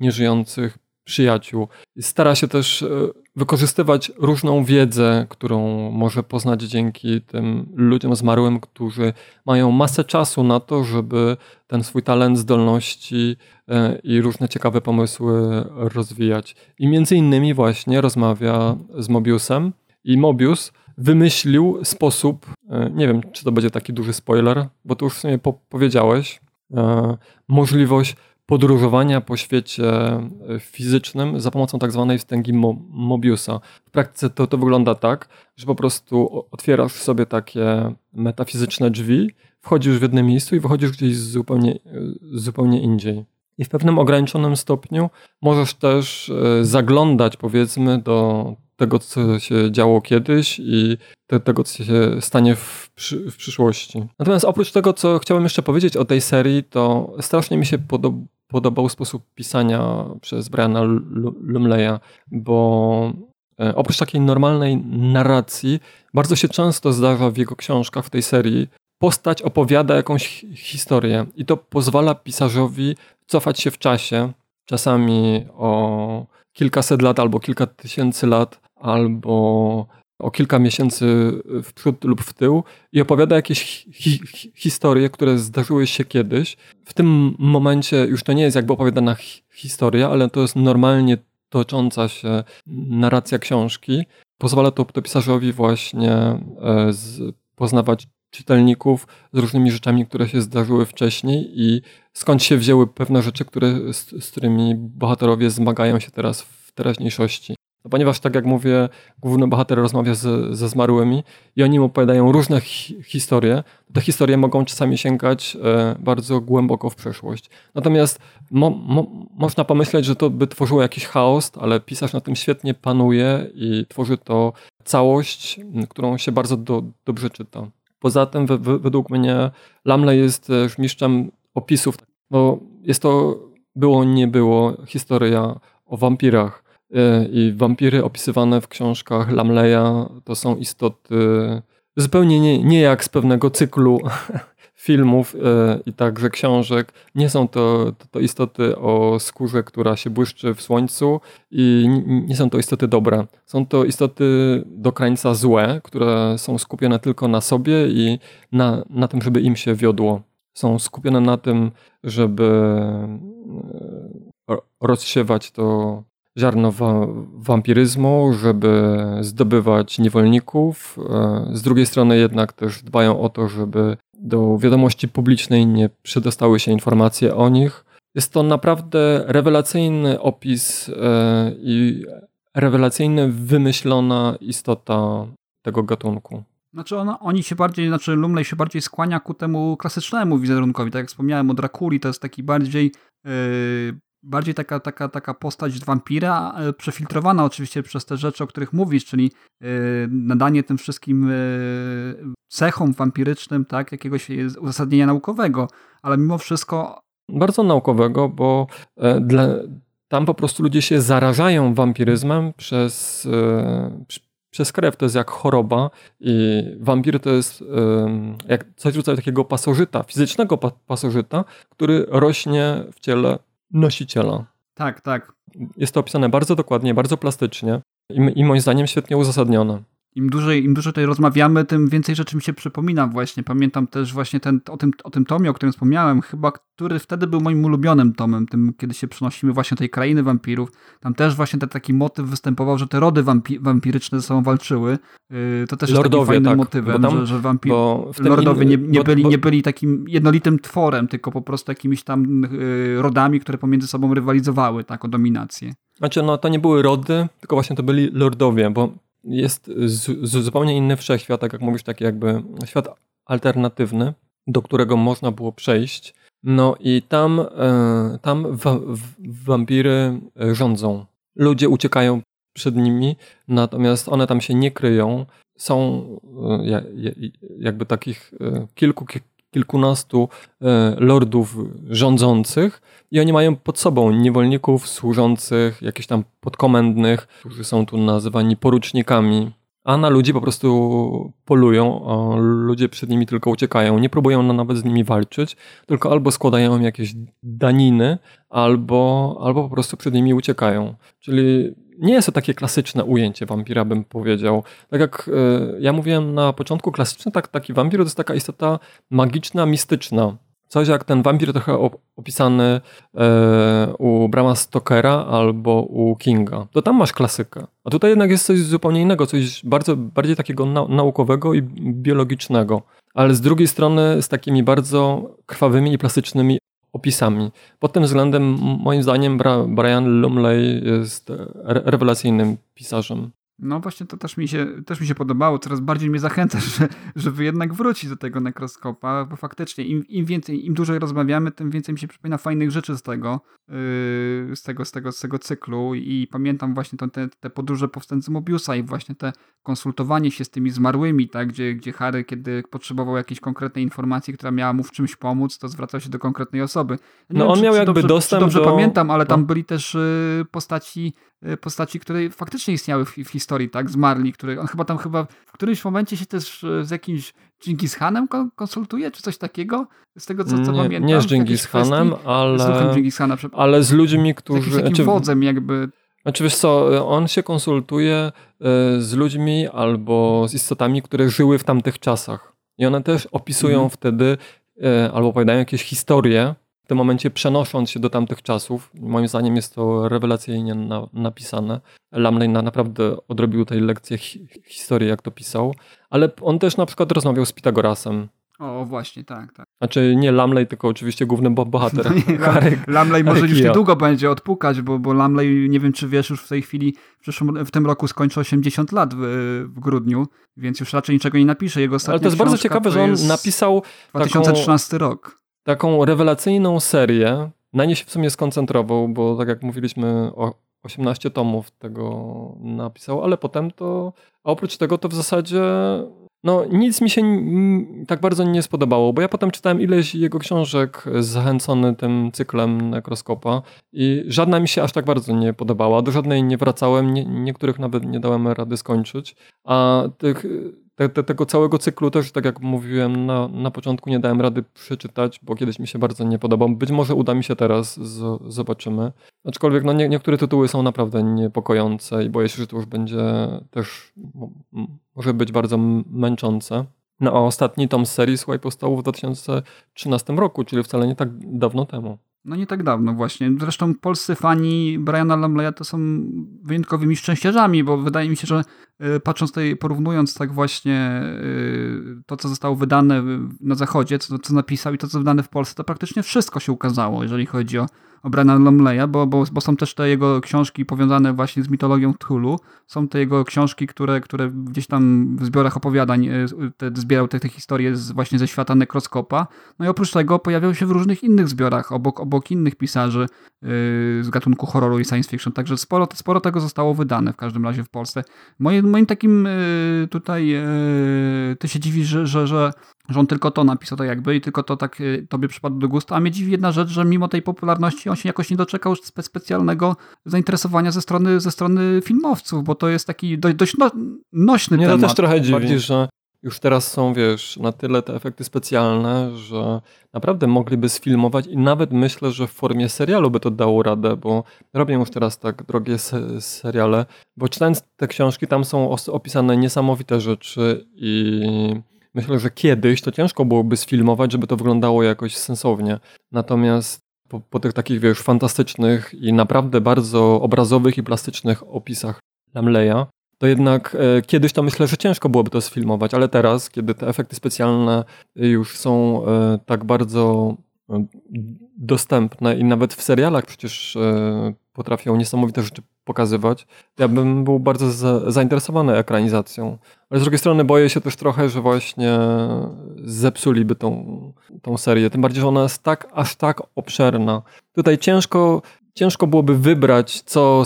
nieżyjących przyjaciół. Stara się też e, wykorzystywać różną wiedzę, którą może poznać dzięki tym ludziom zmarłym, którzy mają masę czasu na to, żeby ten swój talent, zdolności e, i różne ciekawe pomysły rozwijać. I między innymi właśnie rozmawia z Mobiusem i Mobius wymyślił sposób, e, nie wiem, czy to będzie taki duży spoiler, bo to już w sumie po powiedziałeś, możliwość podróżowania po świecie e, fizycznym za pomocą tak zwanej wstęgi Mobiusa. W praktyce to, to wygląda tak, że po prostu otwierasz sobie takie metafizyczne drzwi, wchodzisz w jedno miejsce i wychodzisz gdzieś zupełnie, e, zupełnie indziej. I w pewnym ograniczonym stopniu możesz też e, zaglądać, powiedzmy, do tego, co się działo kiedyś i te, tego, co się stanie w, przy, w, przyszłości. Natomiast oprócz tego, co chciałem jeszcze powiedzieć o tej serii, to strasznie mi się podoba podobał sposób pisania przez Briana Lumleya, bo e, oprócz takiej normalnej narracji, bardzo się często zdarza w jego książkach, w tej serii, postać opowiada jakąś historię i to pozwala pisarzowi cofać się w czasie, czasami o kilkaset lat albo kilka tysięcy lat, albo o kilka miesięcy w przód lub w tył i opowiada jakieś hi hi historie, które zdarzyły się kiedyś. W tym momencie już to nie jest jakby opowiadana hi historia, ale to jest normalnie tocząca się narracja książki. Pozwala to, to pisarzowi właśnie e, z, poznawać czytelników z różnymi rzeczami, które się zdarzyły wcześniej i skąd się wzięły pewne rzeczy, które, z, z którymi bohaterowie zmagają się teraz w teraźniejszości. No ponieważ, tak jak mówię, główny bohater rozmawia z, ze zmarłymi i oni mu opowiadają różne hi historie, te historie mogą czasami sięgać e, bardzo głęboko w przeszłość. Natomiast mo mo można pomyśleć, że to by tworzyło jakiś chaos, ale pisarz na tym świetnie panuje i tworzy to całość, którą się bardzo do, dobrze czyta. Poza tym, według mnie, Lamle jest też mistrzem opisów, bo jest to było, nie było historia o wampirach i wampiry opisywane w książkach Lamleya to są istoty zupełnie nie, nie jak z pewnego cyklu filmów e, i także książek. Nie są to, to, to, istoty o skórze, która się błyszczy w słońcu i nie są to istoty dobre. Są to istoty do krańca złe, które są skupione tylko na sobie i na, na tym, żeby im się wiodło. Są skupione na tym, żeby e, rozsiewać to ziarno wa wampiryzmu, żeby zdobywać niewolników. E, z drugiej strony jednak też dbają o to, żeby do wiadomości publicznej nie przedostały się informacje o nich. Jest to naprawdę rewelacyjny opis e, i rewelacyjnie wymyślona istota tego gatunku. Znaczy ona, oni się bardziej, znaczy Lumley się bardziej skłania ku temu klasycznemu wizerunkowi. Tak jak wspomniałem o Drakuli, to jest taki bardziej yy, bardziej taka, taka, taka postać wampira, e, przefiltrowana oczywiście przez te rzeczy, o których mówisz, czyli yy, nadanie tym wszystkim yy, cechom wampirycznym, tak, jakiegoś uzasadnienia naukowego, ale mimo wszystko... Bardzo naukowego, bo dla, tam po prostu ludzie się zarażają wampiryzmem przez, przez krew. To jest jak choroba i wampir to jest jak coś rodzaju takiego pasożyta, fizycznego pasożyta, który rośnie w ciele nosiciela. Tak, tak. Jest to opisane bardzo dokładnie, bardzo plastycznie i, i moim zdaniem świetnie uzasadnione im dłużej, im dłużej tutaj rozmawiamy, tym więcej rzeczy mi się przypomina właśnie. Pamiętam też właśnie ten, o, tym, o tym tomie, o którym wspomniałem, chyba, który wtedy był moim ulubionym tomem, tym, kiedy się przenosimy właśnie do tej krainy wampirów. Tam też właśnie ten taki motyw występował, że te rody wampi wampiryczne ze sobą walczyły. Yy, to też Lordowie, jest takim fajnym tak, motywem, tam, że, że wampir... Lordowie nie, nie, byli, nie byli takim jednolitym tworem, tylko po prostu jakimiś tam yy, rodami, które pomiędzy sobą rywalizowały tak, o dominację. Znaczy, no to nie były rody, tylko właśnie to byli lordowie, bo jest z, z zupełnie inny wszechświat, tak jak mówisz, taki jakby świat alternatywny, do którego można było przejść. No i tam, e, tam wa, wampiry rządzą. Ludzie uciekają przed nimi, natomiast one tam się nie kryją. Są e, jakby takich e, kilku, kilkunastu lordów rządzących i oni mają pod sobą niewolników, służących, jakichś tam podkomendnych, którzy są tu nazywani porucznikami, a na ludzi po prostu polują, ludzie przed nimi tylko uciekają. Nie próbują nawet z nimi walczyć, tylko albo składają jakieś daniny, albo, albo po prostu przed nimi uciekają. Czyli nie jest to takie klasyczne ujęcie wampira, bym powiedział. Tak jak e, ja mówiłem na początku, klasyczny tak, taki wampir to jest taka istota magiczna, mistyczna. Coś jak ten wampir trochę opisany e, u Brama Stokera albo u Kinga. To tam masz klasykę. A tutaj jednak jest coś zupełnie innego, coś bardzo, bardziej takiego naukowego i biologicznego. Ale z drugiej strony z takimi bardzo krwawymi i plastycznymi opisami. Pod tym względem moim zdaniem Brian Lumley jest rewelacyjnym pisarzem. No właśnie to też mi się, też mi się podobało, coraz bardziej mnie zachęca, że, żeby jednak wrócić do tego nekroskopa, bo faktycznie im, im więcej, im dłużej rozmawiamy, tym więcej mi się przypomina fajnych rzeczy z tego, yy, z tego, z tego, z tego cyklu i pamiętam właśnie te, te podróże powstępcy Mobiusa i właśnie te konsultowanie się z tymi zmarłymi, tak, gdzie, gdzie Harry, kiedy potrzebował jakiejś konkretnej informacji, która miała mu w czymś pomóc, to zwracał się do konkretnej osoby. Nie no wiem, on miał jakby dobrze, dostęp dobrze do... pamiętam, ale tam no. byli też y, postaci Y, postaci, które faktycznie istniały w, w, historii, tak, zmarli, który on chyba tam chyba w którymś momencie się też y, z jakimś Dżingis Hanem konsultuje, czy coś takiego? Z tego, co, co nie, pamiętam. Nie z Dżingis Hanem, ale, z Hana, ale z ludźmi, którzy... Z jakimś takim wodzem jakby. Znaczy wiesz co, on się konsultuje y, z ludźmi albo z istotami, które żyły w tamtych czasach. I one też opisują mhm. wtedy albo opowiadają jakieś historie, w tym momencie przenosząc się do tamtych czasów. Moim zdaniem jest to rewelacyjnie na, napisane. Lamley na, naprawdę odrobił tej lekcję hi, historii, jak to pisał, ale on też na przykład rozmawiał z Pitagorasem. O, właśnie, tak, tak. Znaczy nie Lamley, tylko oczywiście główny bohater. Lamley może już niedługo będzie odpukać, bo, bo Lamley, nie wiem czy wiesz, już w tej chwili, w, przyszłym, w tym roku skończy 80 lat w, w grudniu, więc już raczej niczego nie napisze. Jego Ale to jest bardzo ciekawe, że on napisał 2013 taką... rok taką rewelacyjną serię. Na niej się w sumie skoncentrował, bo tak jak mówiliśmy, 18 tomów tego napisał, ale potem to, a oprócz tego to w zasadzie no nic mi się tak bardzo nie spodobało, bo ja potem czytałem ileś jego książek zachęcony tym cyklem Nekroskopa i żadna mi się aż tak bardzo nie podobała. Do żadnej nie wracałem, nie, niektórych nawet nie dałem rady skończyć, a tych te, te, tego całego cyklu też, tak jak mówiłem na, na początku, nie dałem rady przeczytać, bo kiedyś mi się bardzo nie podobał. Być może uda mi się teraz, z, zobaczymy. Aczkolwiek no, nie, niektóre tytuły są naprawdę niepokojące i boję się, że to już będzie też może być bardzo męczące. No a ostatni tom serii, słuchaj, powstał w 2013 roku, czyli wcale nie tak dawno temu. No nie tak dawno właśnie. Zresztą polscy fani Briana Lamleya to są wyjątkowymi szczęściarzami, bo wydaje mi się, że y, patrząc tutaj, porównując tak właśnie y, to, co zostało wydane na zachodzie, co, co napisał i to, co wydane w Polsce, to praktycznie wszystko się ukazało, jeżeli chodzi o, o Briana Lamleya, bo, bo, bo są też te jego książki powiązane właśnie z mitologią Cthulhu. Są te jego książki, które, które gdzieś tam w zbiorach opowiadań y, te, zbierał te, te historie z, właśnie ze świata nekroskopa. No i oprócz tego pojawiał się w różnych innych zbiorach, obok, obok innych pisarzy yy, z gatunku horroru i science fiction. Także sporo, sporo tego zostało wydane w każdym razie w Polsce. Moim, moim takim yy, tutaj yy, ty się dziwisz, że, że, że że on tylko to napisał tak jakby i tylko to tak y, tobie przypadło do gustu, a mnie dziwi jedna rzecz, że mimo tej popularności on się jakoś nie doczekał spe specjalnego zainteresowania ze strony, ze strony filmowców, bo to jest taki dość, dość no, nośny nie, temat. Nie, to też trochę dziwi. Bardziej, że już teraz są, wiesz, na tyle te efekty specjalne, że naprawdę mogliby sfilmować i nawet myślę, że w formie serialu by to dało radę, bo robię już teraz tak drogie se seriale, bo czytając te książki, tam są opisane niesamowite rzeczy i myślę, że kiedyś to ciężko byłoby sfilmować, żeby to wyglądało jakoś sensownie. Natomiast po, po tych takich, wiesz, fantastycznych i naprawdę bardzo obrazowych i plastycznych opisach Lamleya, to jednak e, kiedyś to myślę, że ciężko byłoby to sfilmować, ale teraz, kiedy te efekty specjalne już są e, tak bardzo e, dostępne i nawet w serialach przecież e, potrafią niesamowite rzeczy pokazywać, ja bym był bardzo za, zainteresowany ekranizacją. Ale z drugiej strony boję się też trochę, że właśnie zepsuliby tą, tą serię. Tym bardziej, że ona jest tak, aż tak obszerna. Tutaj ciężko, ciężko byłoby wybrać, co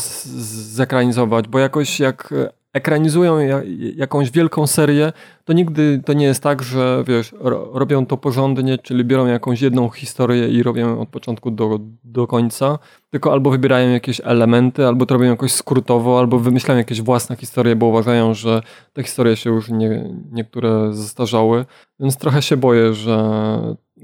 zekranizować, bo jakoś jak ekranizują jakąś wielką serię, to nigdy to nie jest tak, że wiesz, robią to porządnie, czyli biorą jakąś jedną historię i robią od początku do, do końca, tylko albo wybierają jakieś elementy, albo to robią jakoś skrótowo, albo wymyślają jakieś własne historie, bo uważają, że te historie się już nie, niektóre zestarzały, więc trochę się boję, że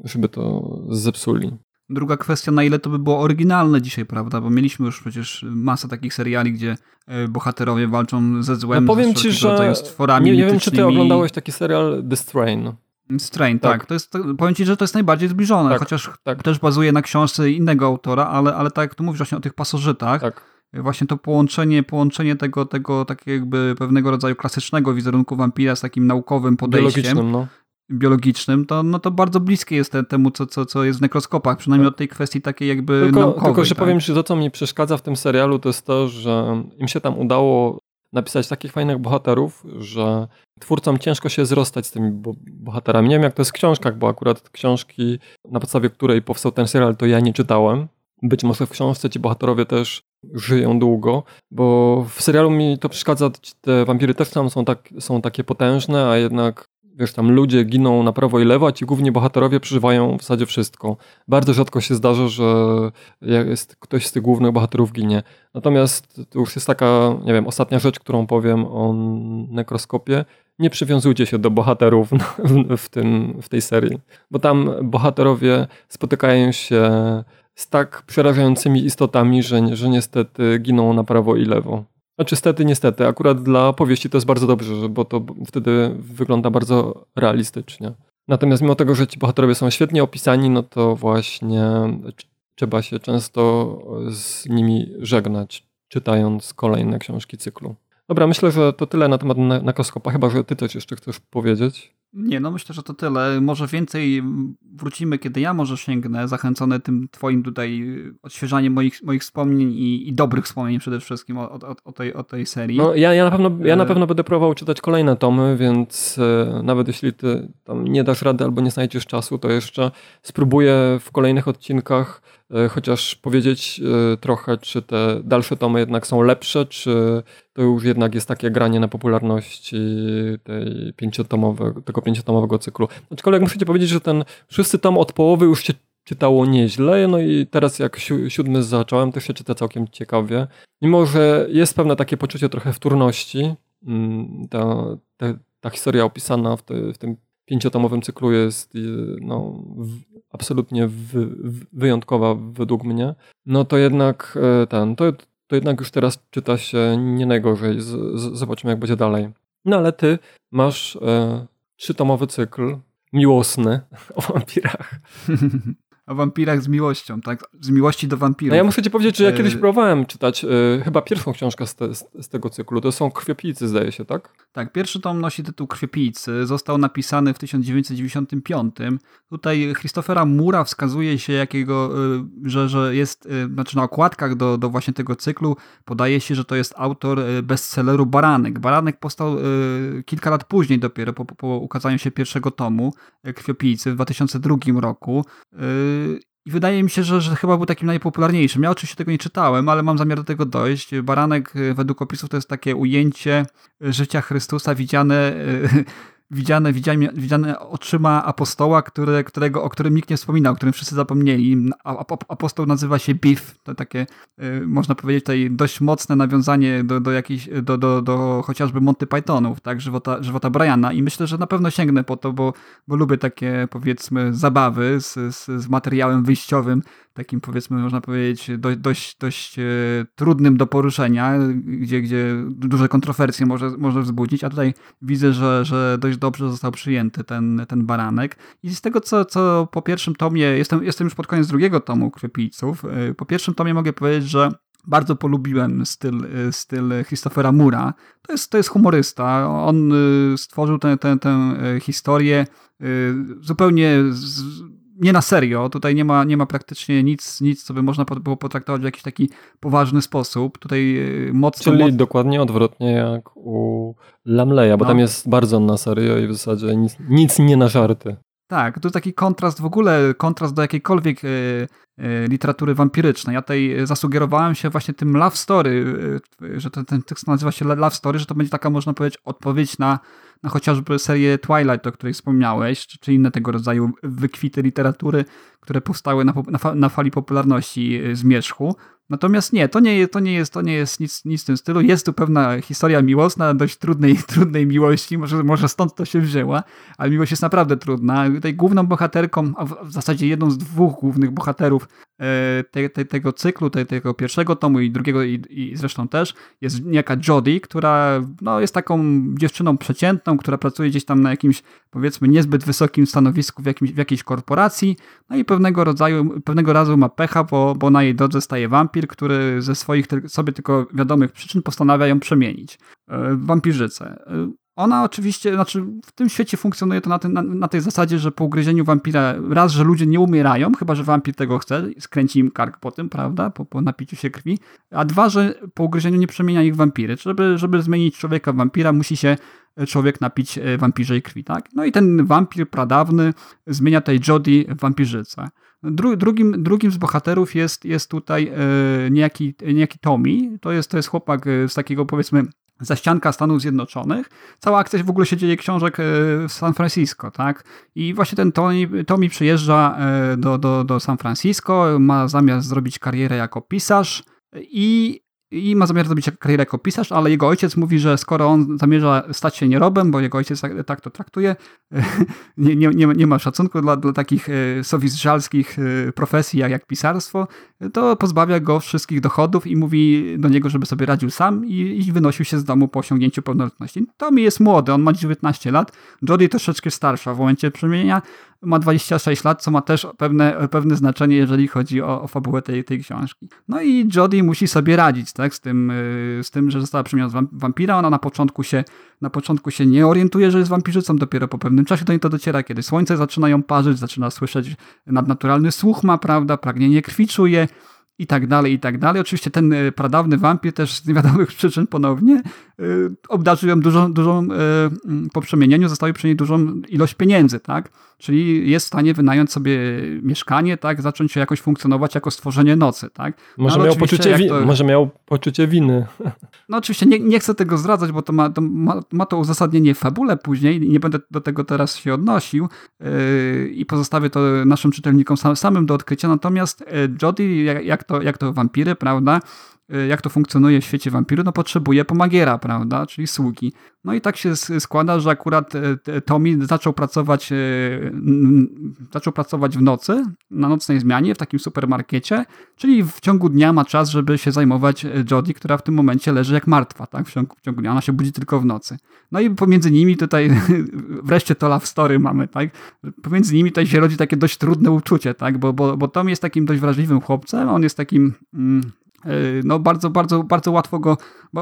żeby to zepsuli. Druga kwestia, na ile to by było oryginalne dzisiaj, prawda? Bo mieliśmy już przecież masę takich seriali, gdzie e, bohaterowie walczą ze złem, no powiem ci, że stworami nie, nie wiem, czy ty oglądałeś taki serial The Strain. Strain, tak. tak. To jest, powiem ci, że to jest najbardziej zbliżone, tak, chociaż tak. też bazuje na książce innego autora, ale, ale tak jak tu mówisz właśnie o tych pasożytach, tak. właśnie to połączenie, połączenie tego, tego takiego jakby pewnego rodzaju klasycznego wizerunku wampira z takim naukowym podejściem, no biologicznym, to, no to bardzo bliskie jest te, temu, co, co, co jest w nekroskopach, przynajmniej od tej kwestii takiej jakby tylko, naukowej. Tylko, że tak? powiem, że to, co mi przeszkadza w tym serialu, to jest to, że im się tam udało napisać takich fajnych bohaterów, że twórcom ciężko się zrostać z tymi bohaterami. Nie wiem, jak to jest w książkach, bo akurat książki, na podstawie której powstał ten serial, to ja nie czytałem. Być może w książce ci bohaterowie też żyją długo, bo w serialu mi to przeszkadza, te wampiry też tam są, tak, są takie potężne, a jednak wiesz, tam ludzie giną na prawo i lewo, a ci główni bohaterowie przeżywają w zasadzie wszystko. Bardzo rzadko się zdarza, że jest, ktoś z tych głównych bohaterów ginie. Natomiast to już jest taka, nie wiem, ostatnia rzecz, którą powiem o nekroskopie. Nie przywiązujcie się do bohaterów w, tym, w tej serii, bo tam bohaterowie spotykają się z tak przerażającymi istotami, że, że niestety giną na prawo i lewo. Znaczy stety, niestety, akurat dla powieści to jest bardzo dobrze, bo to wtedy wygląda bardzo realistycznie. Natomiast mimo tego, że ci bohaterowie są świetnie opisani, no to właśnie trzeba się często z nimi żegnać, czytając kolejne książki cyklu. Dobra, myślę, że to tyle na temat Nakroskopa, chyba że ty coś jeszcze chcesz powiedzieć. Nie, no myślę, że to tyle. Może więcej wrócimy, kiedy ja może sięgnę, zachęcony tym twoim tutaj odświeżaniem moich, moich wspomnień i, i dobrych wspomnień przede wszystkim o, o, o, tej, o tej serii. No, ja, ja, na pewno, ja na e, pewno będę próbował czytać kolejne tomy, więc e, nawet jeśli ty tam nie dasz rady albo nie znajdziesz czasu, to jeszcze spróbuję w kolejnych odcinkach chociaż powiedzieć e, trochę, czy te dalsze tomy jednak są lepsze, czy to już jednak jest takie granie na popularności tej tego pięciotomowego cyklu. Aczkolwiek muszę ci powiedzieć, że ten szósty tom od połowy już się czytało nieźle, no i teraz jak si siódmy zacząłem, to się czyta całkiem ciekawie. Mimo, że jest pewne takie poczucie trochę wtórności, mm, to, te, ta historia opisana w, te, w tym pięciotomowym cyklu jest y, no, absolutnie wyjątkowa według mnie, no to jednak e, ten, to, to jednak już teraz czyta się nie najgorzej. Z, z, zobaczymy, jak będzie dalej. No ale ty masz e, trzytomowy cykl miłosny o wampirach. o wampirach z miłością, tak? Z miłości do wampirów. No ja muszę ci powiedzieć, że ja kiedyś próbowałem czytać y, chyba pierwszą książkę z, te, z, tego cyklu. To są Krwiopijcy, zdaje się, tak? Tak, pierwszy tom nosi tytuł Krwiopijcy. Został napisany w 1995. Tutaj Christophera Mura wskazuje się, jakiego, y, że, że jest, y, znaczy na okładkach do, do właśnie tego cyklu podaje się, że to jest autor bestselleru Baranek. Baranek powstał kilka lat później dopiero po, po ukazaniu się pierwszego tomu Krwiopijcy w 2002 roku. I wydaje mi się, że, że chyba był takim najpopularniejszym. Ja oczywiście tego nie czytałem, ale mam zamiar do tego dojść. Baranek według opisów to jest takie ujęcie życia Chrystusa widziane widziane, widziane, widziane oczyma apostoła, które, którego, o którym nikt nie wspominał, o którym wszyscy zapomnieli. Apostoł nazywa się Biff. To takie, y, można powiedzieć, tutaj dość mocne nawiązanie do, do, jakichś, do, do, do chociażby Monty Pythonów, tak, żywota, żywota Briana. I myślę, że na pewno sięgnę po to, bo, bo lubię takie, powiedzmy, zabawy z, z, z materiałem wyjściowym, takim powiedzmy, można powiedzieć, do, dość, dość e, trudnym do poruszenia, gdzie, gdzie duże kontrowersje może, może wzbudzić, a tutaj widzę, że, że dość dobrze został przyjęty ten, ten baranek. I z tego, co, co po pierwszym tomie, jestem, jestem już pod koniec drugiego tomu Krwiopijców, e, po pierwszym tomie mogę powiedzieć, że bardzo polubiłem styl, e, styl Christophera Mura. To jest, to jest humorysta. On stworzył tę historię zupełnie z, nie na serio. Tutaj nie ma, nie ma praktycznie nic, nic, co by można było potraktować w jakiś taki poważny sposób. Tutaj y, mocno... Czyli moc... dokładnie odwrotnie jak u Lamleya, bo no. tam jest bardzo na serio i w zasadzie nic, nic nie na żarty. Tak, to taki kontrast w ogóle, kontrast do jakiejkolwiek y, y, literatury wampirycznej. Ja tutaj zasugerowałem się właśnie tym love story, że ten, ten tekst nazywa się love story, że to będzie taka, można powiedzieć, odpowiedź na na chociażby serię Twilight, o której wspomniałeś, czy, czy inne tego rodzaju wykwity literatury, które powstały na, na, na fali popularności y, Zmierzchu. Natomiast nie, to nie, to nie jest, to nie jest nic, nic w tym stylu. Jest tu pewna historia miłosna, dość trudnej, trudnej miłości, może, może stąd to się wzięła, ale miłość jest naprawdę trudna. Tutaj główną bohaterką, a w, zasadzie jedną z dwóch głównych bohaterów e, te, te, tego cyklu, te, tego pierwszego tomu i drugiego i, i zresztą też, jest niejaka Jodie, która no, jest taką dziewczyną przeciętną, która pracuje gdzieś tam na jakimś, powiedzmy, niezbyt wysokim stanowisku w, jakimś, w jakiejś korporacji, no i pewnego rodzaju, pewnego razu ma pecha, bo, bo na jej drodze staje wampir, który ze swoich sobie tylko wiadomych przyczyn postanawia ją przemienić e, wampirzycę. E, ona oczywiście, znaczy w tym świecie funkcjonuje to na, na, na, tej zasadzie, że po ugryzieniu wampira raz, że ludzie nie umierają, chyba że wampir tego chce, skręci im kark po tym, prawda, po, po napiciu się krwi, a dwa, że po ugryzieniu nie przemienia ich wampiry. Żeby, żeby zmienić człowieka w wampira, musi się człowiek napić e, wampirzej krwi, tak? No i ten wampir pradawny zmienia tej Jodie w wampirzycę. Dru, drugim, drugim z bohaterów jest, jest tutaj e, niejaki, niejaki Tommy. To jest, to jest chłopak e, z takiego powiedzmy zaścianka Stanów Zjednoczonych. Cała akcja w ogóle się dzieje książek w San Francisco, tak? I właśnie ten Tommy, Tommy przyjeżdża do, do, do San Francisco, ma zamiar zrobić karierę jako pisarz i i ma zamiar zrobić karierę jako pisarz, ale jego ojciec mówi, że skoro on zamierza stać się nierobem, bo jego ojciec tak, tak to traktuje, nie, nie, nie, ma szacunku dla, dla takich e, sowizżalskich e, profesji jak, jak pisarstwo, to pozbawia go wszystkich dochodów i mówi do niego, żeby sobie radził sam i, i wynosił się z domu po osiągnięciu pełnoletności. Tommy jest młody, on ma 19 lat, Jodie troszeczkę starsza w momencie przemienienia, ma 26 lat, co ma też pewne, pewne znaczenie, jeżeli chodzi o, o fabułę tej, tej książki. No i Jodie musi sobie radzić tak, z, tym, y, z tym, że została przemieniona z wampira. Ona na początku, się, na początku się nie orientuje, że jest wampirzycą, dopiero po pewnym czasie do niej to dociera, kiedy słońce zaczyna ją parzyć, zaczyna słyszeć nadnaturalny słuch ma, prawda, pragnienie krwi czuje, i tak dalej, i tak dalej. Oczywiście ten e, pradawny wampir też z niewiadomych przyczyn ponownie e, obdarzył ją dużą, dużą e, po przemienieniu zostawił przy niej dużą ilość pieniędzy, tak? Czyli jest w stanie wynająć sobie mieszkanie, tak? Zacząć się jakoś funkcjonować jako stworzenie nocy, tak? No może, miał poczucie, to... może miał poczucie winy. No oczywiście nie, nie chcę tego zdradzać, bo to ma, to ma, ma to uzasadnienie w fabule później nie będę do tego teraz się odnosił yy, i pozostawię to naszym czytelnikom sam, samym do odkrycia. Natomiast Jodie, jak, jak, to, jak to wampiry, prawda? Y, jak to funkcjonuje w świecie wampiru, no potrzebuje pomagiera, prawda, czyli sługi. No i tak się składa, że akurat e, Tommy zaczął pracować, e, zaczął pracować w nocy, na nocnej zmianie w takim supermarkecie, czyli w ciągu dnia ma czas, żeby się zajmować Jodie, która w tym momencie leży jak martwa, tak, w ciągu, w ciągu dnia, ona się budzi tylko w nocy. No i pomiędzy nimi tutaj wreszcie to love story mamy, tak, pomiędzy nimi tutaj się rodzi takie dość trudne uczucie, tak, bo, bo, bo Tom jest takim dość wrażliwym chłopcem, on jest takim... Mm, no bardzo, bardzo, bardzo łatwo go,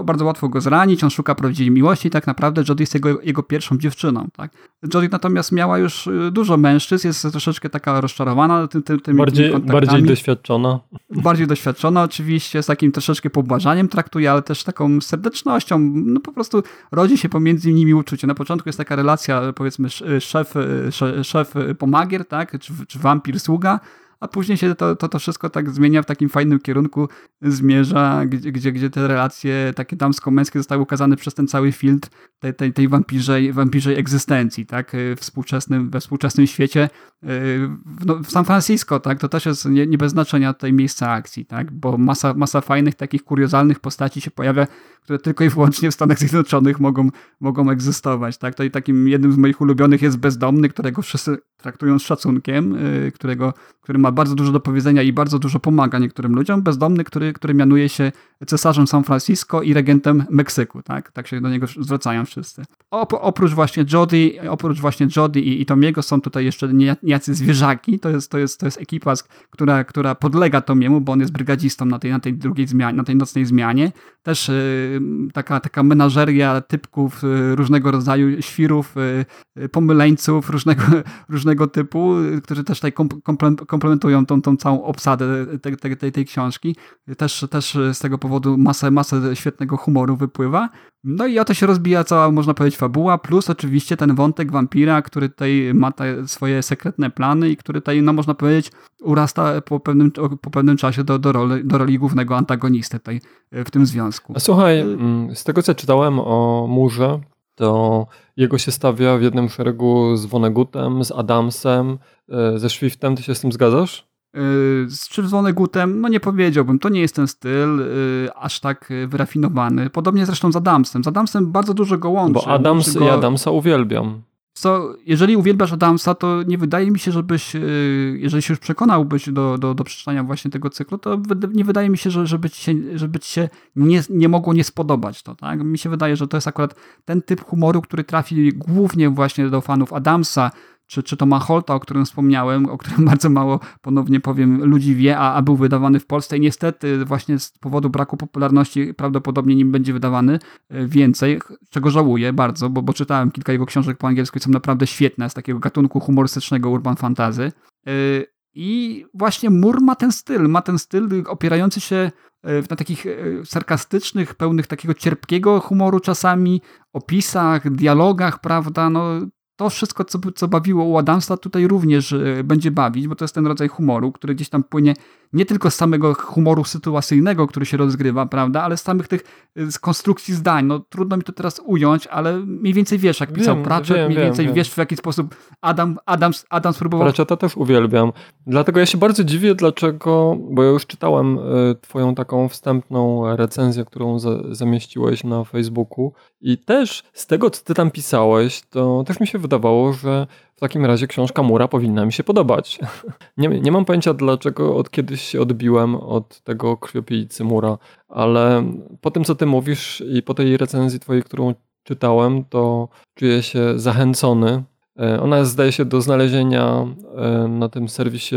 bardzo łatwo go zranić, on szuka prawdziwej miłości i tak naprawdę Jodie jest jego, jego pierwszą dziewczyną, tak. Jodie natomiast miała już e, dużo mężczyzn, jest troszeczkę taka rozczarowana tym, tym, tymi bardziej, bardziej doświadczona. Bardziej doświadczona oczywiście, z takim troszeczkę pobłażaniem traktuje, ale też taką serdecznością, no po prostu rodzi się pomiędzy nimi uczucie. Na początku jest taka relacja, powiedzmy, szef, szef, szef pomagier, tak, czy, czy wampir sługa, a później się to, to, to wszystko tak zmienia w takim fajnym kierunku, zmierza, gdzie, gdzie, gdzie te relacje takie damsko-męskie zostały ukazane przez ten cały filtr tej, tej, tej wampirzej, wampirzej egzystencji, tak, współczesnym, we współczesnym świecie. No, w San Francisco, tak, to też jest nie, nie bez znaczenia tutaj miejsca akcji, tak, bo masa, masa fajnych, takich kuriozalnych postaci się pojawia, które tylko i wyłącznie w Stanach Zjednoczonych mogą, mogą egzystować, tak, to i takim jednym z moich ulubionych jest Bezdomny, którego wszyscy traktują z szacunkiem, którego, który ma bardzo dużo do powiedzenia i bardzo dużo pomaga niektórym ludziom. Bezdomny, który, który mianuje się cesarzem San Francisco i regentem Meksyku, tak? Tak się do niego zwracają wszyscy. oprócz właśnie Jody, oprócz właśnie Jody i, i Tomiego są tutaj jeszcze niejacy zwierzaki. To jest, to jest, to jest ekipa, która, która podlega Tomiemu, bo on jest brygadzistą na tej, na tej drugiej zmianie, na tej nocnej zmianie. Też y, taka, taka menażeria typków y, różnego rodzaju świrów, y, pomyleńców różnego, różnego typu, którzy też tutaj komplementują tą, tą całą obsadę tej, tej, tej książki. Też, też z tego powodu masę, masę świetnego humoru wypływa. No i o to się rozbija cała, można powiedzieć, fabuła, plus oczywiście ten wątek wampira, który tutaj ma te swoje sekretne plany i który tutaj, no można powiedzieć, urasta po pewnym, po pewnym czasie do, do, roli, do roli głównego antagonisty tutaj w tym związku. Słuchaj, mm, z tego co czytałem o Murze, to jego się stawia w jednym szeregu z Wonegutem, z Adamsem, e, ze Swiftem. Ty się z tym zgadzasz? E, z Czerwony Gutem, no nie powiedziałbym, to nie jest ten styl yy, aż tak wyrafinowany. Podobnie zresztą z Adamsem. Z Adamsem bardzo dużo go łączy. Bo Adams go... i Adamsa uwielbiam. Co, jeżeli uwielbiasz Adamsa, to nie wydaje mi się, żebyś, y, jeżeli się już przekonałbyś do, do, do przeczytania właśnie tego cyklu, to nie wydaje mi się, że, żeby ci się, żeby ci się nie, nie mogło nie spodobać to. Tak? Mi się wydaje, że to jest akurat ten typ humoru, który trafi głównie właśnie do fanów Adamsa, czy, czy Toma Holta, o którym wspomniałem, o którym bardzo mało, ponownie powiem, ludzi wie, a, a był wydawany w Polsce i niestety właśnie z powodu braku popularności prawdopodobnie nim będzie wydawany e, więcej, czego żałuję bardzo, bo, bo czytałem kilka jego książek po angielsku i są naprawdę świetne, z takiego gatunku humorystycznego urban fantazy. E, I właśnie Mur ma ten styl, ma ten styl opierający się e, na takich sarkastycznych, pełnych takiego cierpkiego humoru czasami, opisach, dialogach, prawda, no to wszystko, co, co bawiło u Adamsa, tutaj również e, będzie bawić, bo to jest ten rodzaj humoru, który gdzieś tam płynie nie tylko z samego humoru sytuacyjnego, który się rozgrywa, prawda, ale z samych tych z konstrukcji zdań. No trudno mi to teraz ująć, ale mniej więcej wiesz, jak pisał wiem, Pratchett, wiem, mniej więcej wiem, wiesz, w jaki sposób Adam, Adam, Adam spróbował... Pratchetta też uwielbiam. Dlatego ja się bardzo dziwię, dlaczego, bo ja już czytałem y, twoją taką wstępną recenzję, którą za, zamieściłeś na Facebooku i też z tego, co ty tam pisałeś, to też mi się wydawało, że takim razie książka Mura powinna mi się podobać. nie, nie mam pojęcia dlaczego od kiedyś się odbiłem od tego krwiopijcy Mura, ale po tym co ty mówisz i po tej recenzji twojej, którą czytałem, to czuję się zachęcony. E, ona jest, zdaje się, do znalezienia e, na tym serwisie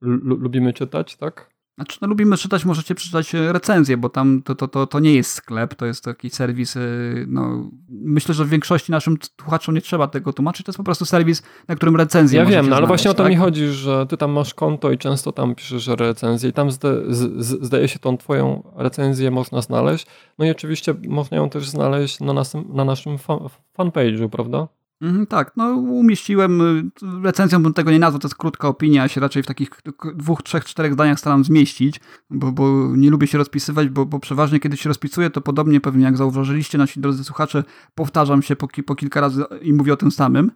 Lubimy czytać, tak? Znaczy, no, lubimy czytać, możecie przeczytać e, recenzję, bo tam to, to, to, to nie jest sklep, to jest taki serwis, e, no, myślę, że w większości naszym słuchaczom nie trzeba tego tłumaczyć, to jest po prostu serwis, na którym recenzję Ja wiem, no, ale znaleźć, właśnie tak? o to mi chodzi, że ty tam masz konto i często tam piszesz recenzję i tam zda, z, z, zdaje się tą twoją recenzję można znaleźć, no i oczywiście można ją też znaleźć na, nas, na naszym fan, fanpage'u, prawda? Mhm, tak, no umieściłem, y, recenzją bym tego nie nazwał, to jest krótka opinia, ja się raczej w takich dwóch, trzech, czterech zdaniach staram zmieścić, bo, bo nie lubię się rozpisywać, bo, bo przeważnie kiedy się rozpisuję, to podobnie pewnie jak zauważyliście nasi drodzy słuchacze, powtarzam się po, po kilka razy i mówię o tym samym,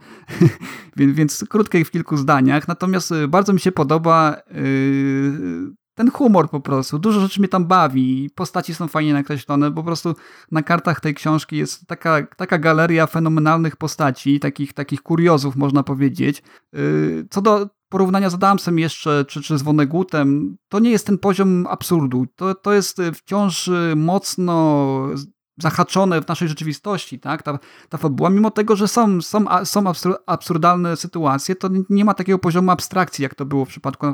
więc, więc krótkie w kilku zdaniach, natomiast y, bardzo mi się podoba yy, ten humor po prostu. Dużo rzeczy mnie tam bawi. Postaci są fajnie nakreślone. Po prostu na kartach tej książki jest taka, taka galeria fenomenalnych postaci, takich, takich kuriozów, można powiedzieć. Y, co do porównania z Adamsem jeszcze, czy, czy z Wonegutem, to nie jest ten poziom absurdu. To, to jest wciąż mocno zahaczone w naszej rzeczywistości, tak? Ta, ta fabuła, mimo tego, że są, są, są absurdalne sytuacje, to nie ma takiego poziomu abstrakcji, jak to było w przypadku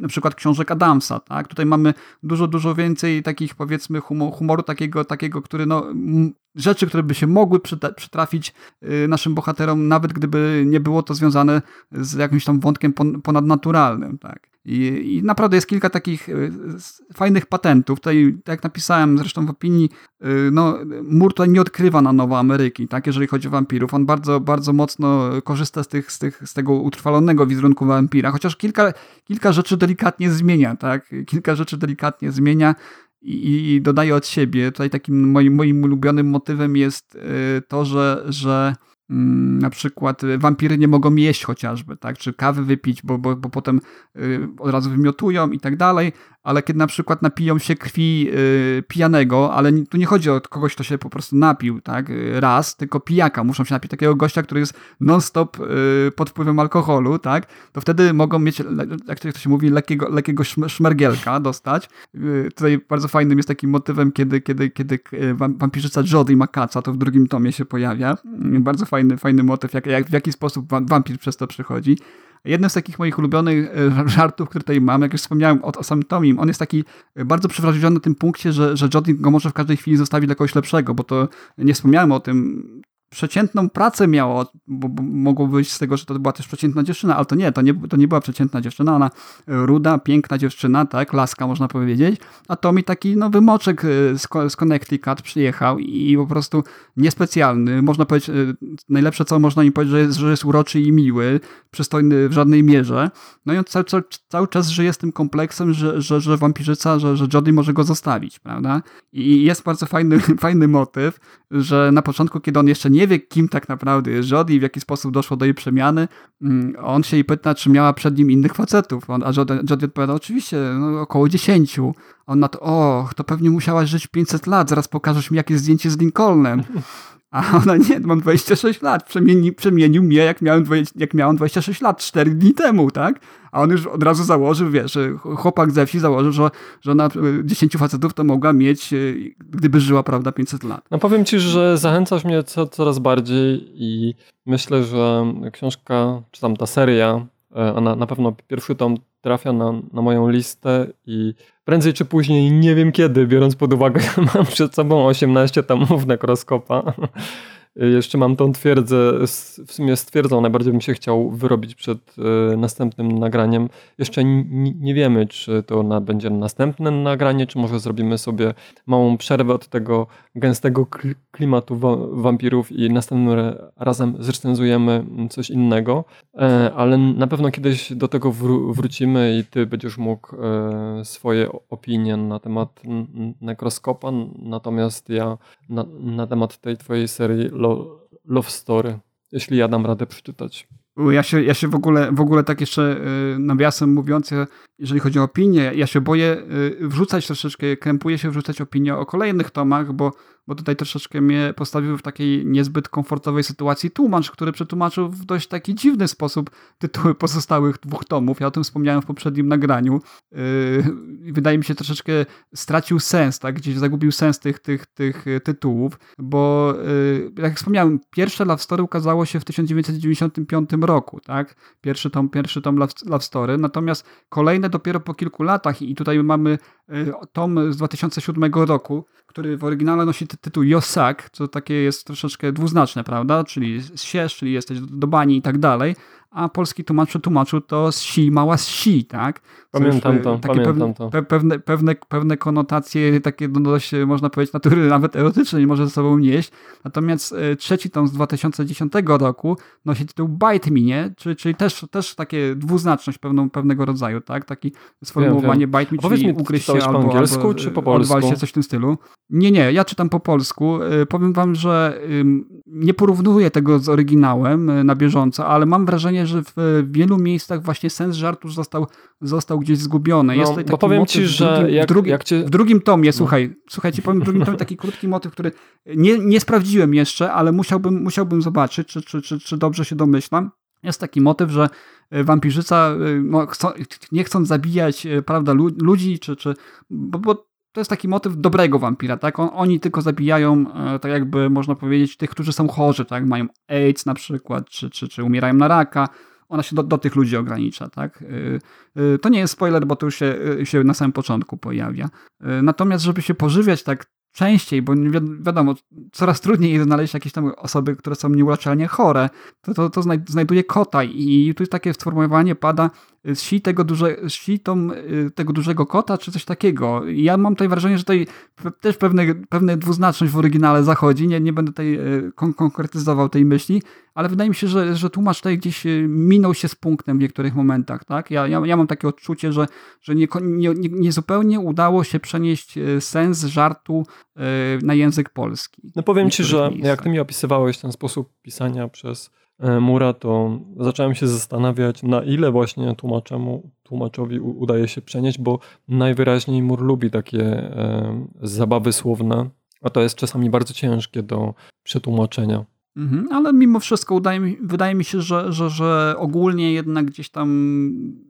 na przykład, y, książek Adamsa, tak? Tutaj mamy dużo, dużo więcej takich, powiedzmy, humoru, humoru takiego, takiego, który, no, rzeczy, które by się mogły przytrafić y, naszym bohaterom, nawet gdyby nie było to związane z jakimś tam wątkiem ponadnaturalnym, tak? I, I, naprawdę jest kilka takich y, fajnych patentów. Tutaj, tak jak napisałem zresztą w opinii, y, no, Mur tutaj nie odkrywa na nowo Ameryki, tak, jeżeli chodzi o wampirów. On bardzo, bardzo mocno korzysta z, tych, z, tych, z tego utrwalonego wizerunku wampira, chociaż kilka, kilka rzeczy delikatnie zmienia, tak, kilka rzeczy delikatnie zmienia i, dodaje od siebie. Tutaj takim moim, moim ulubionym motywem jest y, to, że, że Mm, na przykład y, wampiry nie mogą jeść chociażby, tak, czy kawy wypić, bo, bo, bo potem y, od razu wymiotują i tak dalej, ale kiedy na przykład napiją się krwi y, pijanego, ale tu nie chodzi o kogoś, kto się po prostu napił, tak, raz, tylko pijaka, muszą się napić takiego gościa, który jest non-stop pod wpływem alkoholu, tak, to wtedy mogą mieć, jak to się mówi, lekkiego, lekkiego szmergielka dostać. Tutaj bardzo fajnym jest takim motywem, kiedy, kiedy, kiedy wampirzyca Jody ma kaca, to w drugim tomie się pojawia. Bardzo fajny fajny, fajny motyw, jak, jak, w jaki sposób wampir przez to przychodzi. Jednym z takich moich ulubionych e, żartów, które tutaj mam, jak już wspomniałem o, o samym Tomim, on jest taki e, bardzo przewrażliwiony na tym punkcie, że, że Jody go może w każdej chwili zostawić dla kogoś lepszego, bo to nie wspomniałem o tym, przeciętną pracę miało, bo, bo mogło być z tego, że to była też przeciętna dziewczyna, ale to nie, to nie, to nie była przeciętna dziewczyna, ona ruda, piękna dziewczyna, tak, laska można powiedzieć, a to mi taki no, wymoczek y, z, z Connecticut przyjechał i po prostu niespecjalny, można powiedzieć, y, najlepsze co można mi powiedzieć, że jest, że jest uroczy i miły, przystojny w żadnej mierze, no i on cały, cały, cały czas żyje z tym kompleksem, że, że, że wampirzyca, że, że Jody może go zostawić, prawda, i jest bardzo fajny, fajny motyw, że na początku, kiedy on jeszcze nie wie, kim tak naprawdę jest Jody i w jaki sposób doszło do jej przemiany, mm, on się jej pyta, czy miała przed nim innych facetów. A Jody, Jody odpowiada, oczywiście, no, około dziesięciu. On na to, o, to pewnie musiałaś żyć 500 lat, zaraz pokażesz mi jakieś zdjęcie z Lincolnem. A ona nie, mam 26 lat, przemieni, przemienił mnie jak miałem, 20, jak miałem 26 lat, 4 dni temu, tak? A on już od razu założył, wiesz, chłopak ze wsi założył, że, że na 10 e, facetów to mogła mieć, e, gdyby żyła, prawda, 500 lat. No powiem ci, że zachęcasz mnie co, coraz bardziej i myślę, że książka, czy tam ta seria, e, ona na pewno pierwszy tom trafia na, na moją listę i prędzej czy później, nie wiem kiedy, biorąc pod uwagę, mam przed sobą 18 tomów nekroskopa. Jeszcze mam tą twierdzę, w sumie stwierdzą, najbardziej bym się chciał wyrobić przed e, następnym nagraniem. Jeszcze nie wiemy, czy to na, będzie następne nagranie, czy może zrobimy sobie małą przerwę od tego gęstego klimatu wampirów i następnym razem zrecenzujemy coś innego, e, ale na pewno kiedyś do tego wrócimy i ty będziesz mógł e, swoje opinie na temat nekroskopa, natomiast ja na, na temat tej twojej serii Love Story, jeśli ja dam radę przeczytać. Ja się, ja się w ogóle, w ogóle tak jeszcze y, nawiasem mówiąc, jeżeli chodzi o opinię, ja się boję y, wrzucać troszeczkę, krępuję się wrzucać opinię o kolejnych tomach, bo bo tutaj troszeczkę mnie postawił w takiej niezbyt komfortowej sytuacji tłumacz, który przetłumaczył w dość taki dziwny sposób tytuły pozostałych dwóch tomów. Ja o tym wspomniałem w poprzednim nagraniu. Yy, wydaje mi się troszeczkę stracił sens, tak? Gdzieś zagubił sens tych, tych, tych tytułów, bo yy, jak wspomniałem, pierwsze Love Story ukazało się w 1995 roku, tak? Pierwszy tom, pierwszy tom Love, Love Story, natomiast kolejne dopiero po kilku latach i tutaj mamy yy, tom z 2007 roku, który w oryginale nosi tytuł Yosak, co takie jest troszeczkę dwuznaczne, prawda? Czyli siesz, czyli jesteś do bani i tak dalej a polski tłumacz przetłumaczył to z si, mała z si, tak? Pamiętam to, takie pamiętam pewne, to. Pewne, pewne, pewne konotacje, takie no, dość, można powiedzieć, natury nawet erotycznej może ze sobą nieść. Natomiast e, trzeci tom z 2010 roku nosi tytuł Bite Me, nie? Czyli, czyli też, też takie dwuznaczność pewną, pewnego rodzaju, tak? Taki sformułowanie wiem, wiem. Bite Me, czyli ugryź się albo, po angielsku albo, czy po polsku? się, coś w tym stylu. Nie, nie, ja czytam po polsku. E, powiem wam, że nie porównuję tego z oryginałem e, na bieżąco, ale mam wrażenie, wrażenie, że w wielu miejscach właśnie sens żartu został, został gdzieś zgubiony. No, bo powiem ci, w że drugim, jak- w, drugim, jak cię- w drugim tomie, No. słuchaj, słuchajcie, powiem w drugim tomie taki krótki motyw, który nie, nie sprawdziłem jeszcze, ale musiałbym, musiałbym zobaczyć, czy, czy, czy, czy dobrze się domyślam. Jest taki motyw, że e, wampirzyca, e, no, chcą, nie chcąc zabijać e, prawda, lu- ludzi, czy, czy, bo, bo to jest taki motyw dobrego wampira, tak? On, oni tylko zabijają, e, tak jakby można powiedzieć, tych, którzy są chorzy, tak? Mają AIDS na przykład, czy, czy, czy umierają na raka. Ona się do, do tych ludzi ogranicza, tak? E, e, To nie jest spoiler, bo to już się, e, się na samym początku pojawia. E, Natomiast, żeby się pożywiać tak częściej, bo wi- wiadomo, coraz trudniej jest znaleźć jakieś tam osoby, które są nieuleczalnie chore, to, to, to znaj- znajduje kota i tu takie sformułowanie pada si tego, duże, si tą, y, tego dużego kota, czy coś takiego. I ja mam tutaj wrażenie, że tutaj też pewne, pewne dwuznaczność w oryginale zachodzi, nie, nie będę tutaj y, kon konkretyzował tej myśli, ale wydaje mi się, że, że tłumacz tutaj gdzieś y, minął się z punktem w niektórych momentach, tak? Ja, ja, ja mam takie odczucie, że, że nie, nie, nie, nie zupełnie udało się przenieść sens żartu na język polski. No powiem ci, że miejscach. jak ty mi opisywałeś ten sposób pisania przez Mura, to zacząłem się zastanawiać, na ile właśnie tłumaczemu, tłumaczowi udaje się przenieść, bo najwyraźniej Mur lubi takie e, zabawy słowne, a to jest czasami bardzo ciężkie do przetłumaczenia. Mhm, ale mimo wszystko udaje wydaje mi się, że, że, że ogólnie jednak gdzieś tam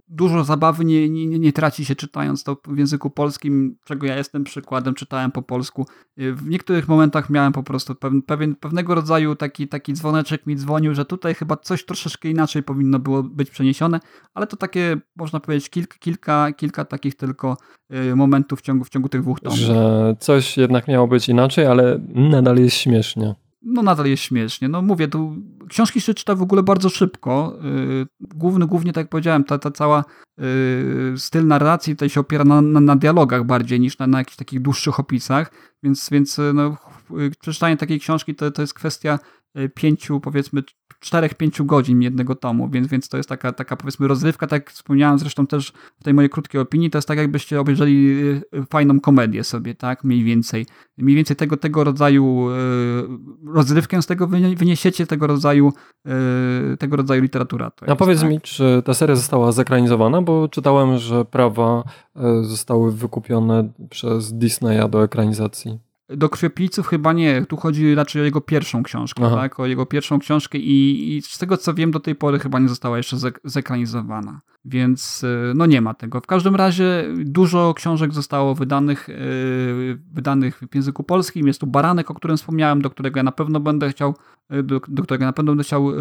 dużo zabawy nie, nie, nie traci się czytając to w języku polskim, czego ja jestem przykładem, czytałem po polsku. W niektórych momentach miałem po prostu pewien, pewnego rodzaju taki, taki dzwoneczek mi dzwonił, że tutaj chyba coś troszeczkę inaczej powinno było być przeniesione, ale to takie, można powiedzieć, kilka, kilka, kilka takich tylko y, momentów w ciągu, w ciągu tych dwóch tomów. Że coś jednak miało być inaczej, ale nadal jest śmiesznie. No nadal jest śmiesznie. No mówię, tu książki się czyta w ogóle bardzo szybko. Yy, Główny, głównie tak jak powiedziałem, ta, ta cała yy, styl narracji tutaj się opiera na, na, na dialogach bardziej niż na, na jakichś takich dłuższych opisach, więc, więc yy, no, przeczytanie takiej książki to, to jest kwestia pięciu, powiedzmy, czterech, pięciu godzin jednego tomu, więc, więc to jest taka, taka powiedzmy rozrywka, tak jak wspomniałem zresztą też w tej mojej krótkiej opinii, to jest tak jakbyście obejrzeli yy, fajną komedię sobie, tak, mniej więcej. Mniej więcej tego, tego rodzaju yy, rozrywkę z tego wynie- wyniesiecie, tego rodzaju, tego rodzaju literatura. A jest, powiedz tak? mi, czy ta seria została zekranizowana, bo czytałem, że prawa zostały wykupione przez Disneya do ekranizacji. Do Krwiopijców chyba nie, tu chodzi raczej o jego pierwszą książkę, Aha. tak, o jego pierwszą książkę i, i z tego co wiem do tej pory chyba nie została jeszcze zek- zekranizowana, więc yy, no nie ma tego. W każdym razie dużo książek zostało wydanych, yy, wydanych w języku polskim, jest tu Baranek, o którym wspomniałem, do którego ja na pewno będę chciał, yy, do, do którego na pewno będę chciał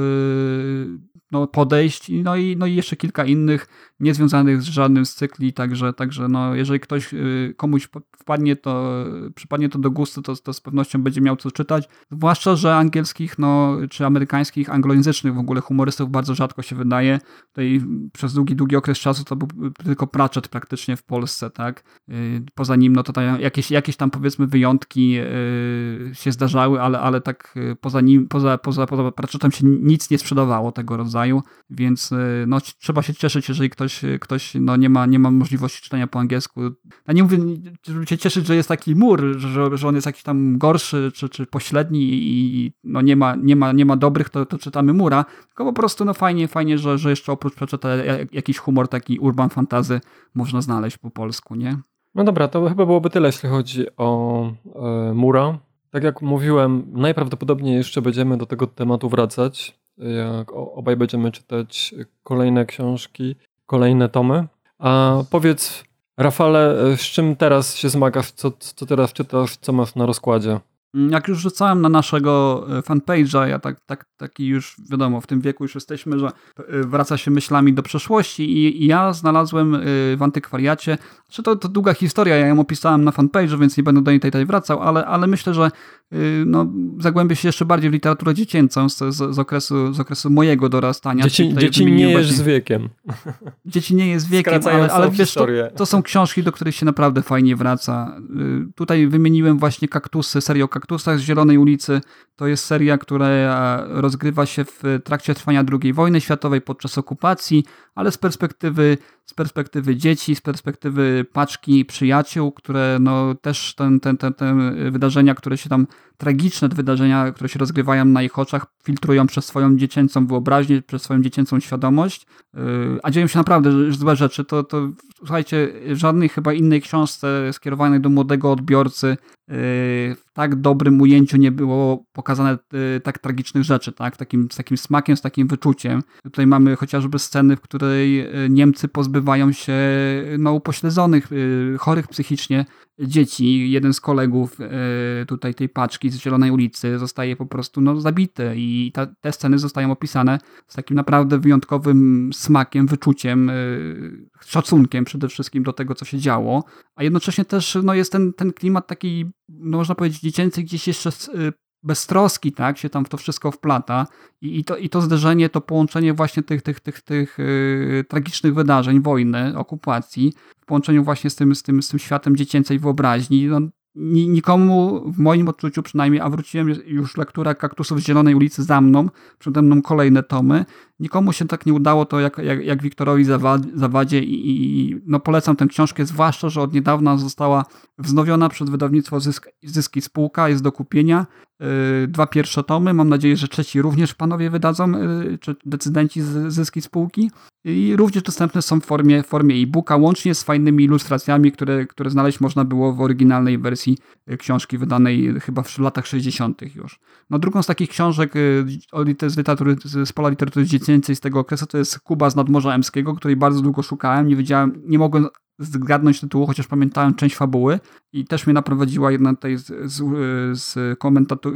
no, podejść, no i, no i jeszcze kilka innych, niezwiązanych z żadnym z cykli, także, także no, jeżeli ktoś komuś wpadnie to, przypadnie to do gustu, to, to z pewnością będzie miał co czytać. Zwłaszcza, że angielskich, no, czy amerykańskich, anglojęzycznych w ogóle humorystów bardzo rzadko się wydaje. Tutaj przez długi, długi okres czasu to był tylko Pratchett praktycznie w Polsce, tak? Yy, Poza nim, no to tam jakieś, jakieś tam powiedzmy wyjątki yy, się zdarzały, ale, ale tak poza nim, poza, poza, poza Pratchettem się nic nie sprzedawało tego rodzaju, więc no, trzeba się cieszyć, jeżeli ktoś, ktoś no, nie, ma, nie ma możliwości czytania po angielsku. Ja nie mówię, żeby się cieszyć, że jest taki mur, że, że on jest jakiś tam gorszy czy, czy pośredni i no, nie, ma, nie, ma, nie ma dobrych, to, to czytamy mura, tylko po prostu no, fajnie, fajnie, że, że jeszcze oprócz Pratchetta jakiś humor taki urban fantazy można znaleźć po polsku, nie? No dobra, to chyba byłoby tyle, jeśli chodzi o e, Mura. Tak jak mówiłem, najprawdopodobniej jeszcze będziemy do tego tematu wracać, jak obaj będziemy czytać kolejne książki, kolejne tomy. A powiedz, Rafale, e, z czym teraz się zmagasz? Co, co teraz czytasz? Co masz na rozkładzie? Jak już rzucałem na naszego e, fanpage'a, ja tak, tak, taki już, wiadomo, w tym wieku już jesteśmy, że e, wraca się myślami do przeszłości i, i ja znalazłem e, w antykwariacie, czy to, to długa historia, ja ją opisałem na fanpage'u, więc nie będę do niej tutaj wracał, ale, ale myślę, że no, zagłębię się jeszcze bardziej w literaturę dziecięcą z, z, z, okresu, z okresu mojego dorastania. Dzieci, dzieci nie jest z wiekiem. Dzieci nie jest wiekiem, ale, Skracając ale wiesz, to, to są książki, do których się naprawdę fajnie wraca. Tutaj wymieniłem właśnie kaktusy, serię o kaktusach z Zielonej ulicy. To jest seria, która rozgrywa się w trakcie trwania II wojny światowej podczas okupacji, ale z perspektywy, z perspektywy dzieci, z perspektywy paczki przyjaciół, które no też ten, ten, ten, te wydarzenia, które się tam, tragiczne wydarzenia, które się rozgrywają na ich oczach, filtrują przez swoją dziecięcą wyobraźnię, przez swoją dziecięcą świadomość, yy, a dzieją się naprawdę złe rzeczy, to, to słuchajcie, żadnej chyba innej książce skierowanej do młodego odbiorcy yy, w tak dobrym ujęciu nie było pokazane yy, tak tragicznych rzeczy, tak? Takim, z takim smakiem, z takim wyczuciem. Tutaj mamy chociażby sceny, w której Niemcy pozbywają się no, upośledzonych, chorych psychicznie dzieci. Jeden z kolegów tutaj tej paczki z Zielonej ulicy zostaje po prostu no, zabity i ta, te sceny zostają opisane z takim naprawdę wyjątkowym smakiem, wyczuciem, szacunkiem przede wszystkim do tego, co się działo, a jednocześnie też no, jest ten, ten klimat taki, no, można powiedzieć, dziecięcy, gdzieś jeszcze y, bez troski, tak, się tam w to wszystko wplata i, i, to, i to zderzenie, to połączenie właśnie tych, tych, tych, tych yy, tragicznych wydarzeń, wojny, okupacji, w połączeniu właśnie z tym, z tym, z tym światem dziecięcej wyobraźni, no, nikomu w moim odczuciu przynajmniej, a wróciłem już lektura Kaktusów z Zielonej ulicy za mną, przede mną kolejne tomy, nikomu się tak nie udało to jak, jak, jak Wiktorowi Zawadzie i, i, no polecam tę książkę, zwłaszcza, że od niedawna została wznowiona przez wydawnictwo Zysk, Zyski Spółka, jest do kupienia. Yy, dwa pierwsze tomy, mam nadzieję, że trzeci również panowie wydadzą, yy, czy decydenci z Zyski Spółki. I również dostępne są w formie, formie e-booka, łącznie z fajnymi ilustracjami, które, które znaleźć można było w oryginalnej wersji y, książki wydanej chyba w latach 60. już. No drugą z takich książek y, z, literatury, z pola literatury dziecięcej z tego okresu to jest Kuba z Nadmorza Emskiego, której bardzo długo szukałem, nie wiedziałem, nie mogłem zgadnąć tytułu, chociaż pamiętałem część fabuły i też mnie naprowadziła jedna tej z, z, z,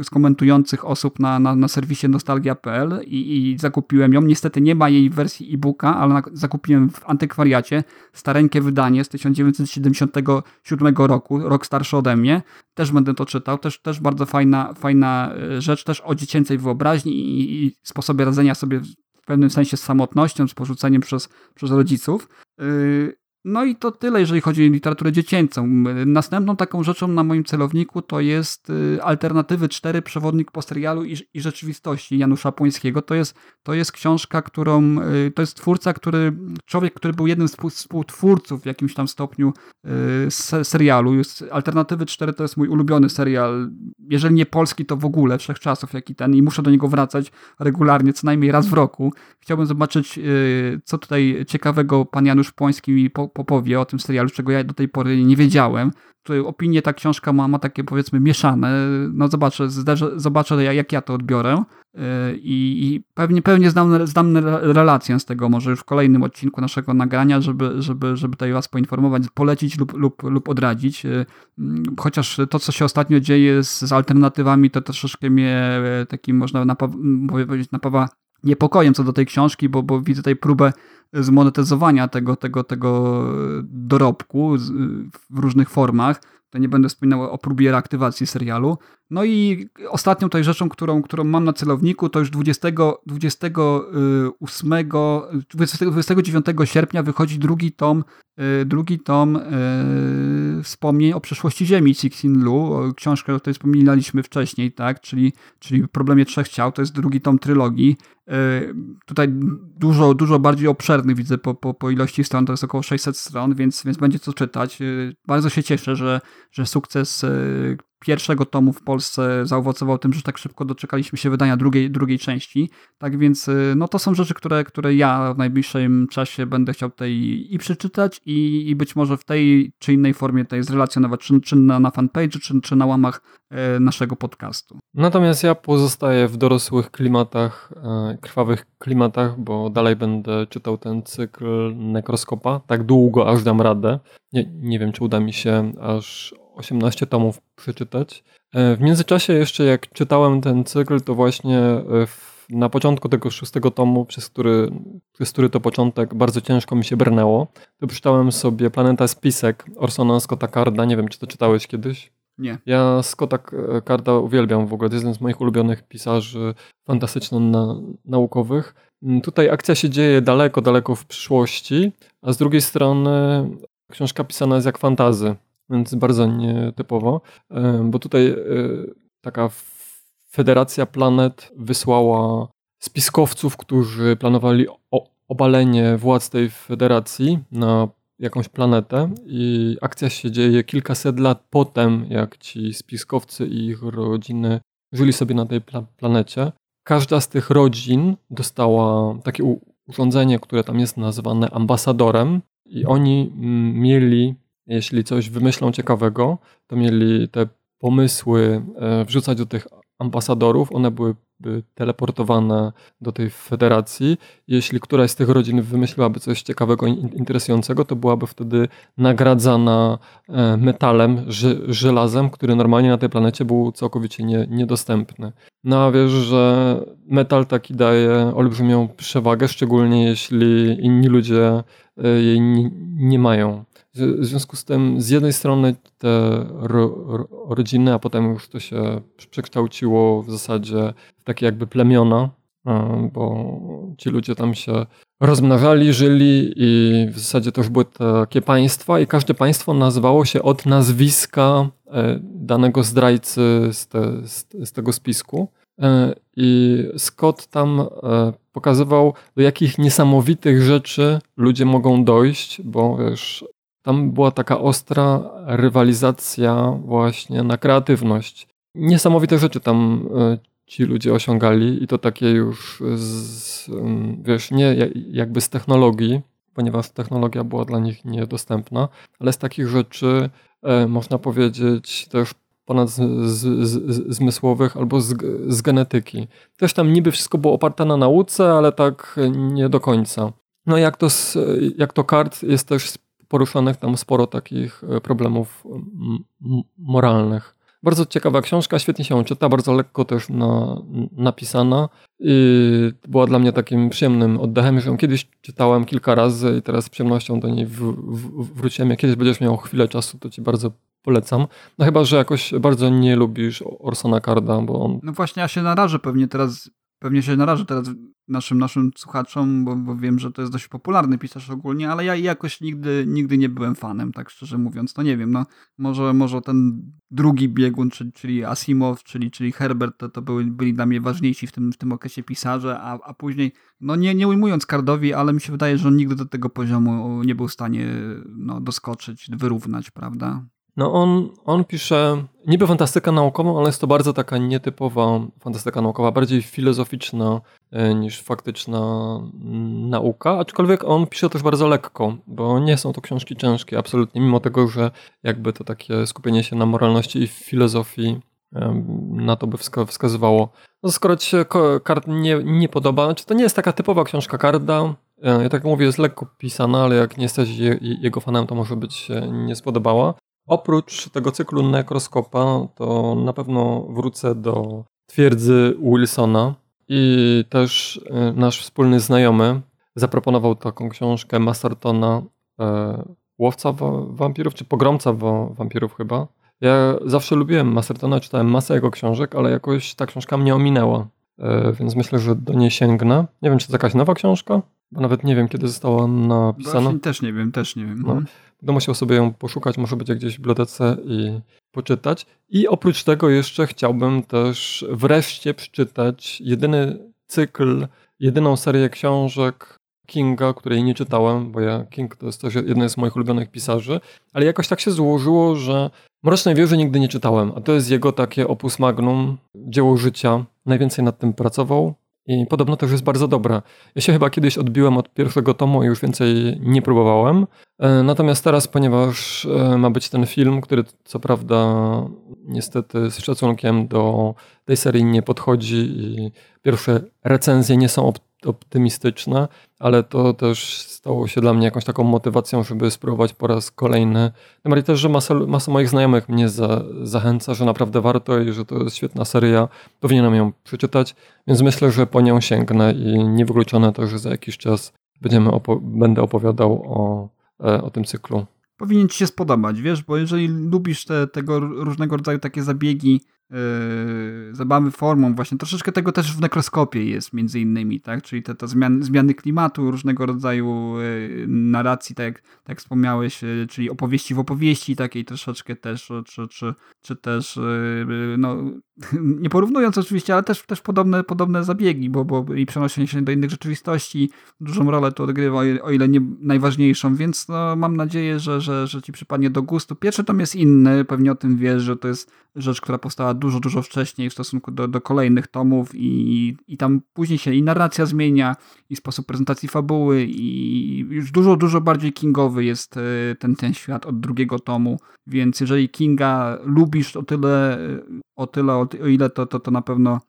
z komentujących osób na, na, na serwisie nostalgia.pl i, i zakupiłem ją. Niestety nie ma jej wersji e-booka, ale na, zakupiłem w antykwariacie stareńkie wydanie z 1977 roku, rok starszy ode mnie. Też będę to czytał, też, też bardzo fajna, fajna e, rzecz, też o dziecięcej wyobraźni i, i sposobie radzenia sobie w pewnym sensie z samotnością, z porzuceniem przez, przez rodziców. Yy, no i to tyle, jeżeli chodzi o literaturę dziecięcą. Następną taką rzeczą na moim celowniku to jest y, Alternatywy 4, Przewodnik po serialu i, i rzeczywistości Janusza Płońskiego. To jest, to jest książka, którą, y, to jest twórca, który, człowiek, który był jednym z współtwórców w jakimś tam stopniu y, serialu. Alternatywy 4 to jest mój ulubiony serial, jeżeli nie polski, to w ogóle wszechczasów, jaki ten i muszę do niego wracać regularnie, co najmniej raz w roku. Chciałbym zobaczyć, co tutaj ciekawego pan Janusz Płoński po, powie o tym serialu, czego ja do tej pory nie wiedziałem. Tutaj opinie ta książka ma, ma takie powiedzmy mieszane. No zobaczę, zobaczę jak ja to odbiorę yy, i, pewnie, pewnie zdam, zdam relację z tego może już w kolejnym odcinku naszego nagrania, żeby, żeby, żeby tutaj was poinformować, polecić lub, lub, lub odradzić. Yy, chociaż to, co się ostatnio dzieje z, z alternatywami, to troszeczkę mnie yy, takim można napawa, powiedzieć napawa niepokojem co do tej książki, bo, bo widzę tutaj próbę zmonetyzowania tego, tego, tego dorobku w różnych formach. To nie będę wspominał o próbie reaktywacji serialu. No i ostatnią tutaj rzeczą, którą, którą mam na celowniku, to już 20, 28, 20, 29 sierpnia wychodzi drugi tom, y, drugi tom yy, wspomnień o przeszłości Ziemi Cixin Lu, książkę, o której wspominaliśmy wcześniej, tak, czyli, czyli Problemie Trzech Ciał, to jest drugi tom trylogii. Yy, tutaj dużo, dużo bardziej obszerny widzę po, po, po ilości stron, to jest około 600 stron, więc, więc będzie co czytać. Bardzo się cieszę, że, że sukces y, pierwszego tomu w Polsce zaowocował tym, że tak szybko doczekaliśmy się wydania drugiej, drugiej części. Tak więc y, no to są rzeczy, które, które ja w najbliższym czasie będę chciał tutaj i przeczytać i, i być może w tej czy innej formie tutaj zrelacjonować, czy, czy na, na fanpage, czy, czy na łamach e, naszego podcastu. Natomiast ja pozostaję w dorosłych klimatach, e, krwawych klimatach, bo dalej będę czytał ten cykl Nekroskopa tak długo, aż dam radę. Nie, nie wiem, czy uda mi się aż 18 tomów przeczytać. E, w międzyczasie jeszcze jak czytałem ten cykl, to właśnie e, w, na początku tego szóstego tomu, przez który, przez który to początek bardzo ciężko mi się brnęło, to przeczytałem sobie Planeta Spisek Orsona Scotta Carda. Nie wiem, czy to czytałeś kiedyś? Nie. Ja Scotta Carda uwielbiam w ogóle. To jest jeden z moich ulubionych pisarzy fantastyczno-naukowych. Mm, tutaj akcja się dzieje daleko, daleko w przyszłości, a z drugiej strony książka pisana jest jak fantazy więc bardzo nietypowo, e, bo tutaj e, taka Federacja Planet wysłała spiskowców, którzy planowali obalenie władz tej federacji na jakąś planetę i akcja się dzieje kilkaset lat potem, jak ci spiskowcy i ich rodziny żyli sobie na tej pla planecie. Każda z tych rodzin dostała takie urządzenie, które tam jest nazwane ambasadorem i oni mieli, jeśli coś wymyślą ciekawego, to mieli te pomysły e, wrzucać do tych ambasadorów, one były teleportowane do tej federacji. Jeśli któraś z tych rodzin wymyśliłaby coś ciekawego, interesującego, to byłaby wtedy nagradzana e, metalem, żelazem, który normalnie na tej planecie był całkowicie nie, niedostępny. No a wiesz, że metal taki daje olbrzymią przewagę, szczególnie jeśli inni ludzie e, jej nie mają. W związku z tym, z jednej strony te ro, ro, rodziny, a potem już to się przekształciło w zasadzie w takie jakby plemiona, bo ci ludzie tam się rozmnażali, żyli i w zasadzie to już były takie państwa i każde państwo nazywało się od nazwiska e, danego zdrajcy z, te, z tego spisku. E, I Scott tam e, pokazywał, do jakich niesamowitych rzeczy ludzie mogą dojść, bo wiesz, tam była taka ostra rywalizacja właśnie na kreatywność. Niesamowite rzeczy tam e, ci ludzie osiągali i to takie już z, wiesz, nie jakby z technologii, ponieważ technologia była dla nich niedostępna, ale z takich rzeczy e, można powiedzieć też ponad z, z, z, zmysłowych albo z, z genetyki. Też tam niby wszystko było oparte na nauce, ale tak nie do końca. No jak to, jak to kart jest też poruszonych tam sporo takich e, problemów moralnych. Bardzo ciekawa książka, świetnie się czyta, bardzo lekko też na, napisana i była dla mnie takim przyjemnym oddechem. Już ją kiedyś czytałem kilka razy i teraz z przyjemnością do niej w, w, wróciłem. Jak kiedyś będziesz miał chwilę czasu, to ci bardzo polecam. No chyba, że jakoś bardzo nie lubisz Orsona Carda, bo on... No właśnie, ja się narażę pewnie teraz pewnie się narażę teraz naszym, naszym słuchaczom, bo, bo, wiem, że to jest dość popularny pisarz ogólnie, ale ja jakoś nigdy, nigdy nie byłem fanem, tak szczerze mówiąc. No nie wiem, no może, może ten drugi biegun, czyli, czyli Asimov, czyli, czyli Herbert, to, to byli, byli dla mnie ważniejsi w tym, w tym okresie pisarze, a, a później, no nie, nie ujmując Kardowi, ale mi się wydaje, że on nigdy do tego poziomu nie był w stanie no, doskoczyć, wyrównać, prawda? No on, on pisze niby fantastykę naukową, ale jest to bardzo taka nietypowa fantastyka naukowa, bardziej filozoficzna e, niż faktyczna nauka, aczkolwiek on pisze też bardzo lekko, bo nie są to książki ciężkie, absolutnie, mimo tego, że jakby to takie skupienie się na moralności i filozofii na to by wskazywało. No skoro ci się kart nie, nie podoba, czy to nie jest taka typowa książka Karda, e, ja tak mówię, jest lekko pisana, ale jak nie jesteś jego fanem, to może być nie spodobała. Oprócz tego cyklu nekroskopa, to na pewno wrócę do twierdzy Wilsona i też e, nasz wspólny znajomy zaproponował taką książkę Mastertona e, Łowca wampirów, czy Pogromca wampirów chyba. Ja zawsze lubiłem Mastertona, czytałem masę jego książek, ale jakoś ta książka mnie ominęła, e, więc myślę, że do niej sięgnę. Nie wiem, czy to jakaś nowa książka, bo nawet nie wiem, kiedy została napisana. Właśnie też nie wiem, też nie wiem. No. Będę musiał sobie ją poszukać, może być gdzieś w bibliotece i poczytać. I oprócz tego jeszcze chciałbym też wreszcie przeczytać jedyny cykl, jedyną serię książek Kinga, której nie czytałem, bo ja King to jest też jeden z moich ulubionych pisarzy, ale jakoś tak się złożyło, że Mrocznej Wieży nigdy nie czytałem, a to jest jego takie opus magnum, dzieło życia. Najwięcej nad tym pracował, i podobno też jest bardzo dobra. Ja się chyba kiedyś odbiłem od pierwszego tomu i już więcej nie próbowałem. E, natomiast teraz, ponieważ e, ma być ten film, który co prawda niestety z szacunkiem do tej serii nie podchodzi i pierwsze recenzje nie są optymistyczne, ale to też stało się dla mnie jakąś taką motywacją, żeby spróbować po raz kolejny. Tym bardziej też, że masa, masa moich znajomych mnie za, zachęca, że naprawdę warto i że to jest świetna seria, powinienem ją przeczytać, więc myślę, że po nią sięgnę i niewykluczone to, że za jakiś czas będziemy opo będę opowiadał o, e, o tym cyklu powinien ci się spodobać, wiesz, bo jeżeli lubisz te, tego różnego rodzaju takie zabiegi Yy, zabawy formą, właśnie troszeczkę tego też w nekroskopie jest między innymi, tak? Czyli te, te zmiany, zmiany klimatu, różnego rodzaju yy, narracji, tak jak, tak jak wspomniałeś, yy, czyli opowieści w opowieści takiej troszeczkę też, czy, czy, czy też no, nie porównując oczywiście, ale też, też podobne, podobne zabiegi, bo, bo i przenoszenie się do innych rzeczywistości dużą rolę tu odgrywa, o ile nie najważniejszą, więc no, mam nadzieję, że, że, że ci przypadnie do gustu. Pierwszy tom jest inny, pewnie o tym wiesz, że to jest rzecz, która powstała dużo, dużo wcześniej w stosunku do, do kolejnych tomów i, i tam później się i narracja zmienia, i sposób prezentacji fabuły i już dużo, dużo bardziej kingowy jest e, ten, ten świat od drugiego tomu, więc jeżeli Kinga lubisz o tyle, o tyle, o ile to, to, to na pewno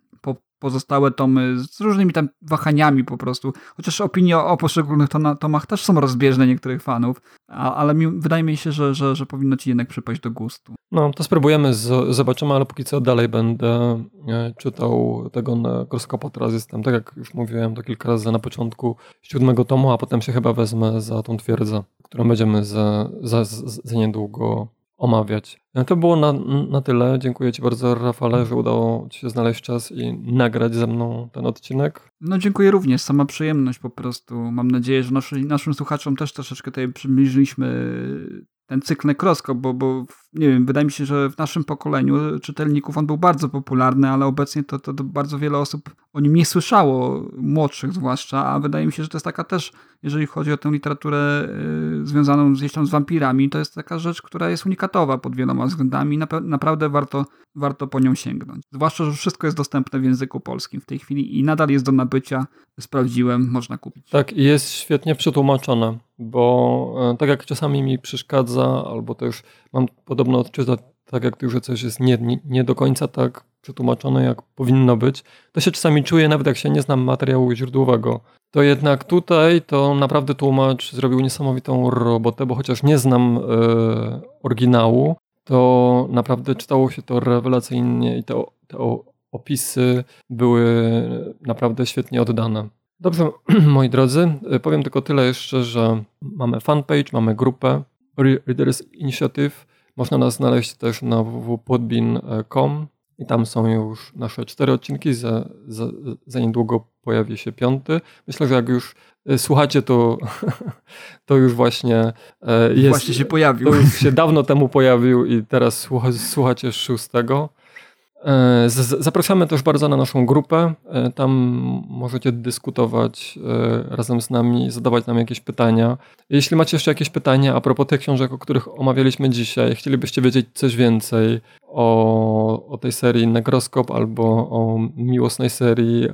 pozostałe tomy z różnymi tam wahaniami po prostu. Chociaż opinie o, o poszczególnych tomach też są rozbieżne niektórych fanów, a, ale mi, wydaje mi się, że, że, że powinno ci jednak przypaść do gustu. No, to spróbujemy, z, zobaczymy, ale póki co dalej będę e, czytał tego na Kroskopa. Teraz jestem, tak jak już mówiłem, to kilka razy na początku siódmego tomu, a potem się chyba wezmę za tą twierdzę, którą będziemy za, za, za niedługo omawiać. No to było na, na tyle. Dziękuję Ci bardzo, Rafale, że udało Ci się znaleźć czas i nagrać ze mną ten odcinek. No dziękuję również, sama przyjemność po prostu. Mam nadzieję, że naszym, naszym słuchaczom też troszeczkę tutaj przybliżyliśmy ten cykl Nekroskop, bo, bo nie wiem, wydaje mi się, że w naszym pokoleniu czytelników on był bardzo popularny, ale obecnie to, to, to, bardzo wiele osób o nim nie słyszało, młodszych zwłaszcza, a wydaje mi się, że to jest taka też, jeżeli chodzi o tę literaturę y, związaną z, z wampirami, to jest taka rzecz, która jest unikatowa pod wieloma względami na, naprawdę warto, warto po nią sięgnąć. Zwłaszcza, że wszystko jest dostępne w języku polskim w tej chwili i nadal jest do nabycia, sprawdziłem, można kupić. Tak, i jest świetnie przetłumaczone, bo e, tak jak czasami mi przeszkadza, albo też mam podobno odczytać, tak jak ty, że coś jest nie, nie, nie do końca tak przetłumaczone, jak powinno być, to się czasami czuję, nawet jak się nie znam materiału źródłowego. To jednak tutaj to naprawdę tłumacz zrobił niesamowitą robotę, bo chociaż nie znam e, oryginału, to naprawdę czytało się to rewelacyjnie i te, te opisy były naprawdę świetnie oddane. Dobrze, moi drodzy, powiem tylko tyle jeszcze, że mamy fanpage, mamy grupę Readers Initiative. Można nas znaleźć też na www.podbin.com i tam są już nasze cztery odcinki, za, za, za niedługo pojawi się piąty. Myślę, że jak już e, słuchacie, to, to już właśnie e, jest. Właśnie się pojawił. To już się dawno temu pojawił i teraz słuchacie szóstego. E, zapraszamy też bardzo na naszą grupę. E, tam możecie dyskutować e, razem z nami, zadawać nam jakieś pytania. Jeśli macie jeszcze jakieś pytania a propos tych książek, o których omawialiśmy dzisiaj, chcielibyście wiedzieć coś więcej o, o tej serii Negroskop albo o miłosnej serii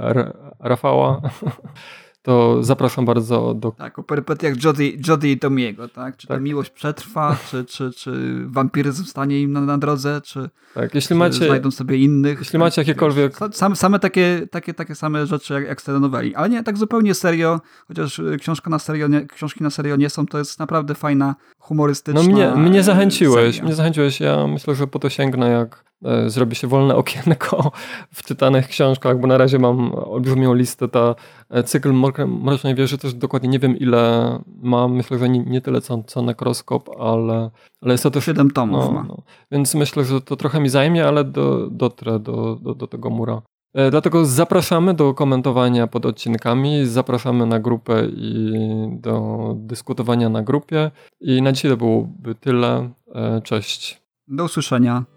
Rafała, to zapraszam bardzo do... Tak, o perypetiach Jody, Jody i Tomiego, tak? Czy tak. ta miłość przetrwa, czy, czy, czy wampiryzm stanie im na, na drodze, czy, tak, jeśli macie, znajdą sobie innych. Jeśli macie jakiekolwiek... Same, same takie, takie, takie same rzeczy jak, jak z telenoweli, ale nie tak zupełnie serio, chociaż książka na serio nie, książki na serio nie są, to jest naprawdę fajna, humorystyczna No mnie, mnie zachęciłeś, seria. mnie zachęciłeś, ja myślę, że po to sięgnę, jak zrobi się wolne okienko w czytanych książkach, bo na razie mam olbrzymią listę. Ta e, cykl Mrocznej Wieży też dokładnie nie wiem ile mam. Myślę, że nie, nie tyle co, co Nekroskop, ale, ale jest to też... Siedem tomów no, ma. No. Więc myślę, że to trochę mi zajmie, ale do, dotrę do, do, do tego mura. E, dlatego zapraszamy do komentowania pod odcinkami, zapraszamy na grupę i do dyskutowania na grupie. I na dzisiaj to byłoby tyle. Cześć. Do usłyszenia.